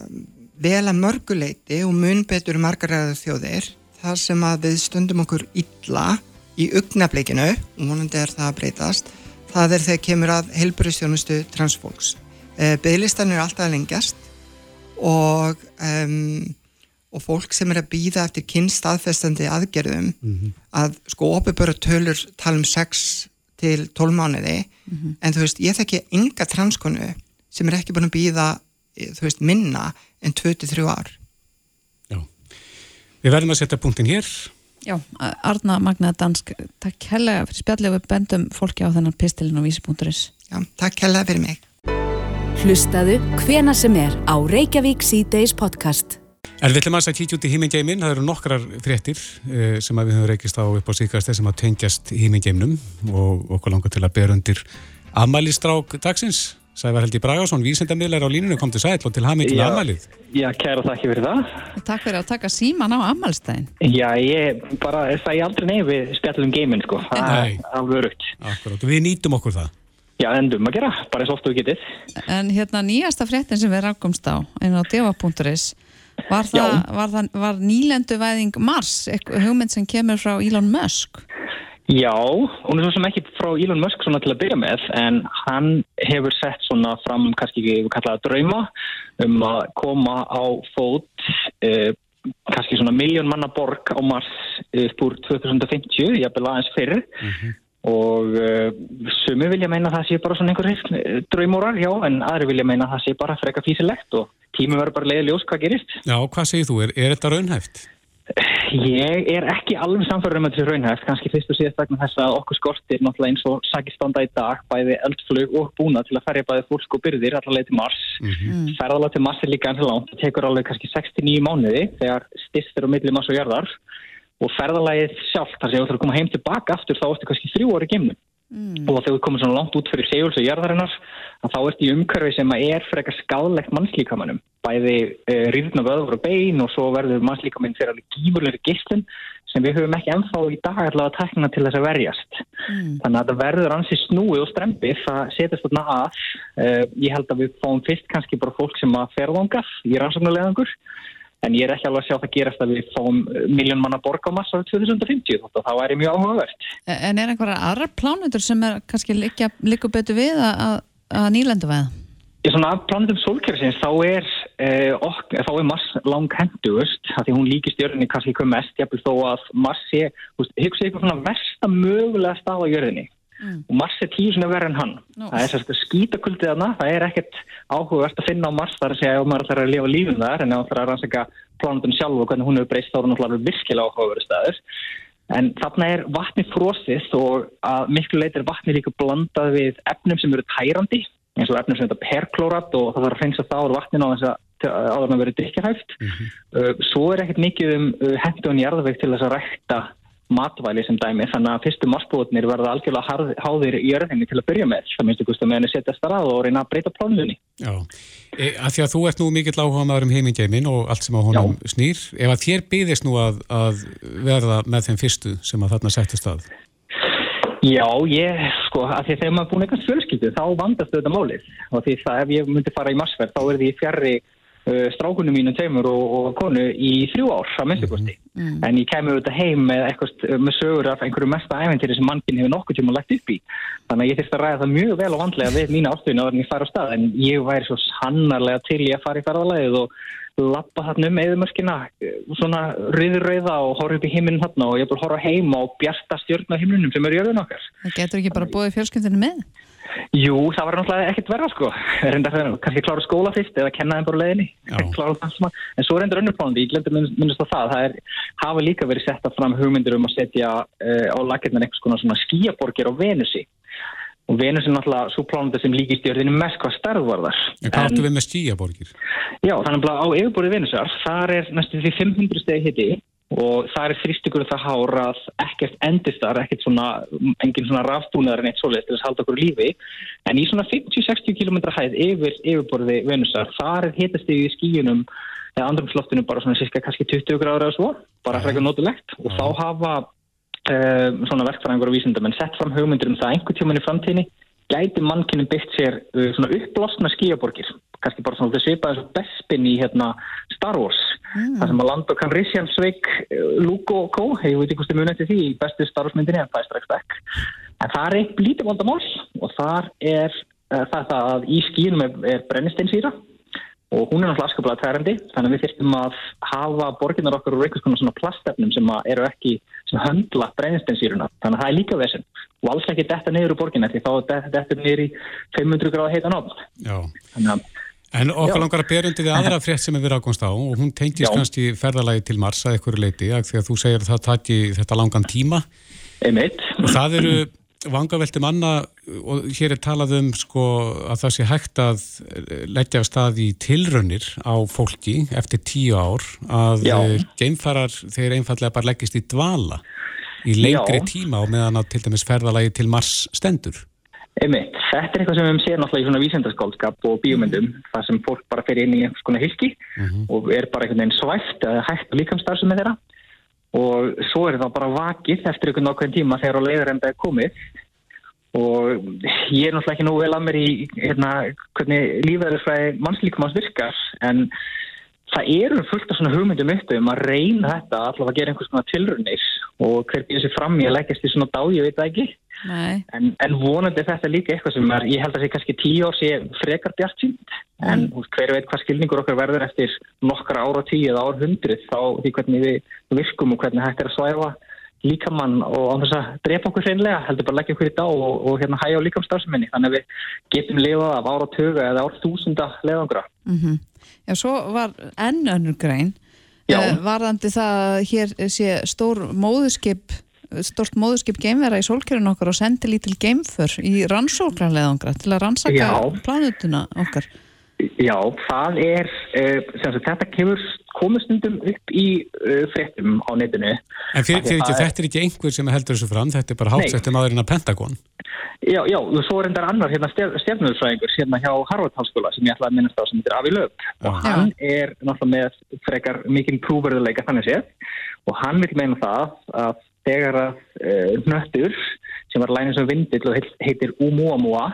Speaker 8: vel að mörguleiti og mun betur margaræðu þjóðir þar sem að við stundum okkur illa í augnableikinu og vonandi er það að breytast það er þegar kemur að heilbúristjónustu transfólks. Eh, Beðlistan er alltaf lengjast og, um, og fólk sem er að býða eftir kynstaðfestandi aðgerðum mm -hmm. að sko opiböru tölur tala um 6 til 12 mánuði mm -hmm. en þú veist ég þekki enga transkonu sem er ekki búin að býða þú veist minna en 23 ár
Speaker 2: Við verðum að setja punktin hér.
Speaker 3: Já, Arna Magna Dansk, takk helga fyrir spjallið og við bendum fólki á þennan pistilin á vísi.is.
Speaker 8: Já, takk helga fyrir mig.
Speaker 1: Hlustaðu hvena sem er á Reykjavík C-Days podcast.
Speaker 2: En við ætlum að kíkja út í hímingeimin, það eru nokkrar fréttir uh, sem við höfum reykist á upp á síkast þessum að tengjast hímingeimnum og okkur langar til að bera undir amalistrák dagsins. Sævar Helgi Bragarsson, vísendamiðlar á línunum, kom til sæl og til hafmyggjum amalið.
Speaker 9: Já, kæra þakki fyrir það.
Speaker 3: Takk fyrir að taka síman á amalstæðin.
Speaker 9: Já, ég bara, það ég aldrei nefn við spjallum geimin, sko. Það er alveg örugt.
Speaker 2: Akkurát, við nýtum okkur það.
Speaker 9: Já, endum að gera, bara eins ofta við getið.
Speaker 3: En hérna nýjasta fréttin sem við rakkumst á, einn á deva.is, var, var, var nýlendu væðing Mars, hugmynd sem kemur frá Elon Musk?
Speaker 9: Já, hún er svo sem ekki frá Elon Musk svona til að byrja með en hann hefur sett svona fram kannski ekki við kallaða drauma um að koma á fót eh, kannski svona miljón manna borg á Mars eh, spúr 2050, ég hef aðeins fyrir mm -hmm. og eh, sumi vilja meina að það sé bara svona einhver draumórar, já, en aðri vilja meina að það sé bara freka físilegt og tími verður bara leiðileg ós hvað gerist.
Speaker 2: Já, hvað segir þú? Er, er þetta raunhæft?
Speaker 9: Ég er ekki alveg samfærður um að þetta er raunhæft, kannski fyrst og síðast vegna þess að okkur skortir náttúrulega eins og sagistanda í dag bæði eldflug og búna til að ferja bæði fólk og byrðir allavega til Mars. Mhm. Mm -hmm. Ferðalega til Mars er líka eins og langt, það tekur alveg kannski 69 mánuði þegar styrstir á milli Mars og Jörðar og ferðalagið sjálf þar sem þú þarf að koma heim tilbaka aftur þá ertu kannski þrjú orði gemnum. Mm. og þegar við komum svona langt út fyrir segjúls og jærðarinnar þá ert í umhverfi sem er eitthvað skadlegt mannslíkamannum bæði e, rýðna vöður og bein og svo verður mannslíkamann fyrir alveg gífurleiri gistlun sem við höfum ekki ennþá í dag allavega að tekna til þess að verjast mm. þannig að það verður ansi snúið og strempið það setjast þarna að e, ég held að við fáum fyrst kannski bara fólk sem að ferðangast í rannsóknulegangur en ég er ekki alveg að sjá það gerast að við fáum eh, miljón manna borg á massa árið 2050 og það væri mjög áhugavert.
Speaker 3: En er einhverja aðra plánutur sem er kannski líka betur við að, að nýlendu veða?
Speaker 9: Í svona plánutum solkerfisins þá er, eh, ok, þá er Mars lang hendugust, því hún líkist jörðinni kannski ekki mest, vil þó að Mars sé, hugsa ykkur svona versta mögulega stað á jörðinni mm. og Mars er tíu svona verður en hann no. það er sérst skítakuldið þarna það er ekkert áhugavert að finna á Mars þar að segja að maður ætlar að lifa lífum þar en það ætlar að rannsaka plánundun sjálf og hvernig hún hefur breyst þá er náttúrulega virkilega áhugaverið staður en þarna er vatni frósið og að miklu leitir vatni líka blandað við efnum sem eru tærandi eins og efnum sem þetta perklorat og það þarf að reynsa það á vatninu á þess að áður með verið drikkjahæft mm -hmm. svo er ekkert mikið um henduðan í arðaveg til þess að rækta matvæli sem dæmi þannig að fyrstu marsbúðnir verða algjörlega háðir í örðinni til að byrja með það minnstu gust að meðan þið setja starrað og reyna að breyta plánunni.
Speaker 2: Já, e, að því að þú ert nú mikill áhuga maður um heimingeimin og allt sem á honum Já. snýr ef að þér byðist nú að, að verða með þeim fyrstu sem að þarna settist að?
Speaker 9: Já, ég, sko, að því að þegar maður búin eitthvað fjölskyldu þá vandast þetta málið. Og því það ef ég myndi fara í marsverð þá er því fjarrri Uh, strákunum mínum teimur og, og konu í þrjú ár á minnstakosti mm. mm. en ég kemur auðvitað heim með, með sögur af einhverju mesta æventýri sem mannkinn hefur nokkuð tíma lagt upp í þannig að ég þurfti að ræða það mjög vel og vandlega við mína ástöðinu að ég fara á stað en ég væri svo sannarlega til ég að fara í ferðalæðið og lappa þarna um eðumörskina svona riðurröða og horfa upp í heiminn þarna og ég bara að horfa heima og bjarta stjórn á heimlunum sem eru í öðun okkar
Speaker 3: Það getur ekki bara búið fjölskyldinu með?
Speaker 9: Jú, það var náttúrulega ekkert verða sko. <laughs> Reyndar fyrir, kannski klára skóla fyrst eða kenna þeim bara leðinni en svo reyndar önnurplándi, ég glemdi minnast á það. Það er, hafa líka verið sett að fram hugmyndir um að setja uh, á lakirna einhvers konar skíaborgir á Venusi. Og Venus er náttúrulega svo plánandi sem líkist í örðinu mest hvað starf var þar
Speaker 2: En hvað áttu við með skíaborgir?
Speaker 9: Já, þannig að á yfirborðið Venusar, þar er næstu því 500 stegi hitti og það er þrýstugur það hár að ekkert endist þar, ekkert svona engin svona rafbúnaðar en eitt svoleiðist til þess að halda okkur lífi, en í svona 50-60 km hæð yfir yfirborði Venusar, þar er hitast í skíunum eða andrumsloftinu bara svona cirka kannski 20 gráður eða svo, bara frekar notulegt og þá hafa uh, svona verkfæringur og vísindamenn sett fram hugmyndir um það einhver tíman í framtíðinni. Gæti mannkynum byggt sér uh, svona uppblásna skíaborgir kannski bara svona svipað eins og Bespin í hérna, Star Wars mm. þar sem að Lando Calrissian sveik uh, Luke og Co. ég veit ekki hvort þið munið til því í bestu Star Wars myndinni en það er strax bekk en það er eitt lítið vandamál og þar er uh, það, það að í skínum er, er brennisteinsýra og hún er náttúrulega askaplega tærandi þannig að við þurftum að hafa borginnar okkar úr einhvers konar svona plastefnum sem eru ekki sem höndla brennisteinsýruna. Þannig að það er líka þessin og alls ekki detta niður úr borginna því þá þetta niður í 500 gráð heitan ofn.
Speaker 2: Þannig að En okkar langar að berundi því aðra frétt sem er verið ágónst á og hún tengist kannski ferðalagi til Mars að einhverju leiti að þú segir að það taki þetta langan tíma
Speaker 9: Einmitt.
Speaker 2: og það eru vangavelti manna og hér er talað um sko að það sé hægt að leggja af stað í tilraunir á fólki eftir tíu ár að
Speaker 9: Já.
Speaker 2: geimfarar þeir einfallega bara leggist í dvala í lengri
Speaker 9: Já.
Speaker 2: tíma og meðan að til dæmis ferðalagi til Mars stendur.
Speaker 9: Einmitt, þetta er eitthvað sem við séð náttúrulega í svona vísendaskóldskap og bíómyndum þar sem fólk bara fer inn í einhvers konar hilki og er bara einhvern veginn svæft eða hægt líkamstarfsum með þeirra. Og svo er það bara vakið eftir einhvern ákveðin tíma þegar á leiðarenda er komið. Og ég er náttúrulega ekki nú vel að mér í hérna, hvernig lífæðarsfræði mannslíkumans virkar en það eru fullt af svona hugmyndum uppi um að reyna þetta allavega að gera einhvers konar tilrunir og hver býður sér fram í að leggjast í svona dá, ég veit það ekki En, en vonandi er þetta líka eitthvað sem er, ég held að sé kannski tíu ár sé frekar bjart sínt, en mm. hver veit hvað skilningur okkar verður eftir nokkra ára tíu eða ár hundrið þá því hvernig við virkum og hvernig hægt er að svæfa líkamann og á þess að drepa okkur hreinlega, heldur bara að leggja okkur í dag og, og hérna hæja á líkamstarfseminni, þannig að við getum lifað af ára tuga eða ár þúsunda leðangra.
Speaker 3: mhm. Já, svo var enn önnur grein eh, varðandi það að hér sé stór móðuskip stort móðuskip geimvera í sólkerfinu okkar og sendi lítil geimför í rannsóknarleðangra til að rannsaka plánutuna okkar.
Speaker 9: Já, það er, sem sagt, þetta kemur komustundum upp í uh, fréttum á netinu.
Speaker 2: En fyrir, fyrir ekki,
Speaker 9: er-
Speaker 2: þetta er ekki einhver sem heldur þessu fram, þetta er bara hátsettum aðurinn að Pentagon.
Speaker 9: Já, já, og svo er endar annar hérna stjárnöðsfræðingur hérna hjá Harvard Háskóla sem ég ætla að minnast á sem heitir Avi Löf og hann er náttúrulega með frekar mikinn trúverðuleika þannig séð og hann vil meina það að þegar að uh, nöttur sem var lænið sem vindill og heit- heitir Umuamua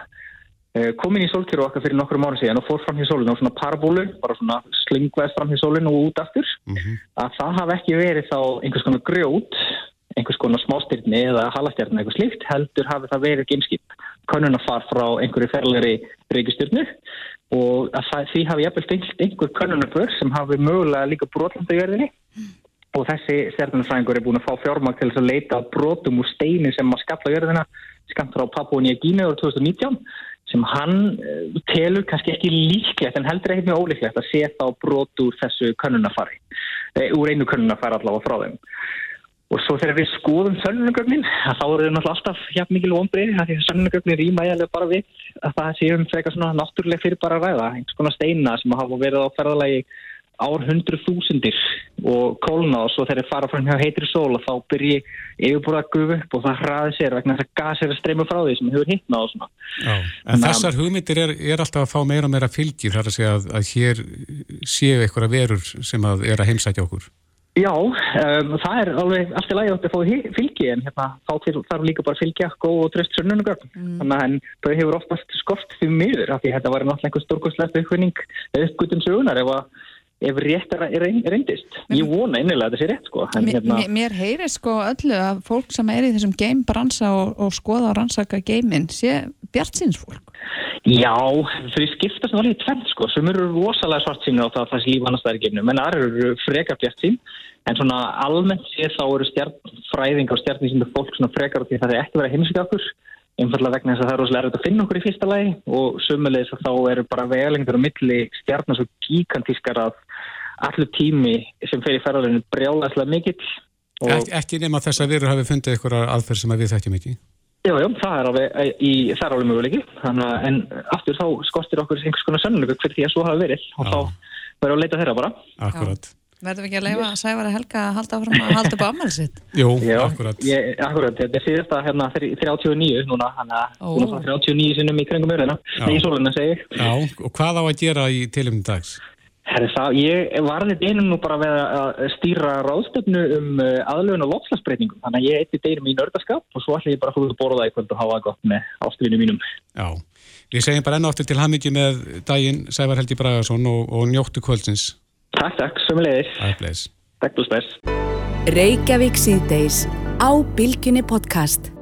Speaker 9: uh, kom inn í sólkjöru okkar fyrir nokkrum ára síðan og fór fram hjá sólinu á svona parabólu, bara svona slingvæðst fram hjá sólinu og út aftur. Að það hafi ekki verið þá einhvers konar grjót einhvers konar smástyrni eða halastjarni eitthvað slíkt, heldur hafi það verið gameskip, könnunafar frá einhverju ferlegri reykistyrnu og að það, því hafi jafnvel fylgt einhver könnunaför sem hafi mögulega líka brotlanda í verðinni og þessi stjarnanfræðingur er búin að fá fjármagn til þess að leita brotum úr steini sem að skalla jörðina skamt frá Papua Nýja Gínu árið 2019 sem hann uh, telur kannski ekki líklegt en heldur ekkert mjög ólíklegt að sé þá brot úr þessu könnunafari eh, úr einu könnunafari allavega frá þeim. Og svo þegar við skoðum sönnunagögnin þá eru þau náttúrulega alltaf hjá mikil vonbrið því að sönnunagögnin rýma eiginlega bara við að það sé um frekar svona náttúrulega fyrir bara ræða einhvers konar steina sem hafa verið á ferðalagi ár hundru þúsundir og kólna og svo þegar þeir fara frá hjá heitri sól og þá byrji yfirbúra að gufa upp og það hraði sér vegna þess að gas er að streyma frá því sem hefur hittnað og svona.
Speaker 2: Já, en þessar hugmyndir er, er alltaf að fá meira og meira fylgi þar að segja að, að hér séu einhverja verur sem að er að heimsækja okkur.
Speaker 9: Já, um, það er alveg allt í lagi átt að fá fylgi en hérna, þá þarf líka bara að fylgja góð og tröst sönnunugögn. Þannig að en þau hefur oftast skort því miður af því þetta var náttúrulega einhver stórkostlegt uppvinning eða uppgötum sögunar ef, að, ef rétt er, reyndist. Ég vona innilega að þetta sé rétt sko. En,
Speaker 3: Mér, mér, mér heyri sko öllu að fólk sem er í þessum game bransa og, og skoða og rannsaka geiminn sé bjart síns fólk
Speaker 9: Já, þau skiptast náttúrulega í tvend sko, sem eru rosalega svart sínu á það að það sé líf annars það er gefnum, en aðra eru frekar bjart sín, en svona almennt séð þá eru stjarnfræðingar og stjarnísindu fólk svona frekar á því að það er ekki verið að heimsækja okkur, einfallega vegna þess að það er rosalega erfitt að finna okkur í fyrsta lagi og sömulegis að þá eru bara vegalengdur á milli stjarnar svo gigantískar að allur tími sem fer í ferðarleginu brjálæslega mikill og
Speaker 2: Ek, ekki nema þess að verur hafi fundið einhverja aðferð sem að við þekkjum ekki.
Speaker 9: Já, já, það er alveg, eh, í, alveg möguleiki, en aftur þá skortir okkur einhvers konar sannleika fyrir því að svo hafi verið og þá verður að leita þeirra bara.
Speaker 2: Akkurat.
Speaker 3: Verðum við ekki að leifa Sævar að Helga að halda áfram að halda upp á ammæli sitt
Speaker 2: Jú,
Speaker 9: Já,
Speaker 2: akkurat.
Speaker 9: Ég, akkurat, þetta er síðasta hérna þri- 39 núna, hann að að fá 39 sinnum í kringum örðina, nei, í sóluna segi ég.
Speaker 2: Já, og hvað á að gera í tilumni dags?
Speaker 9: Herri, það, ég var alveg einum nú bara við að stýra ráðstöfnu um uh, aðlöfun og lofslagsbreytingum, þannig að ég eitt deginum í nördaskap og svo ætla ég bara að fóða að borða það í kvöld og hafa það gott með ástufinu mínum.
Speaker 2: Já, við segjum bara enn
Speaker 9: Takk, takk, sömulegis.
Speaker 2: Takk, bless.
Speaker 9: Takk, bless.
Speaker 1: Reykjavík síðdeis á Bilginni podcast.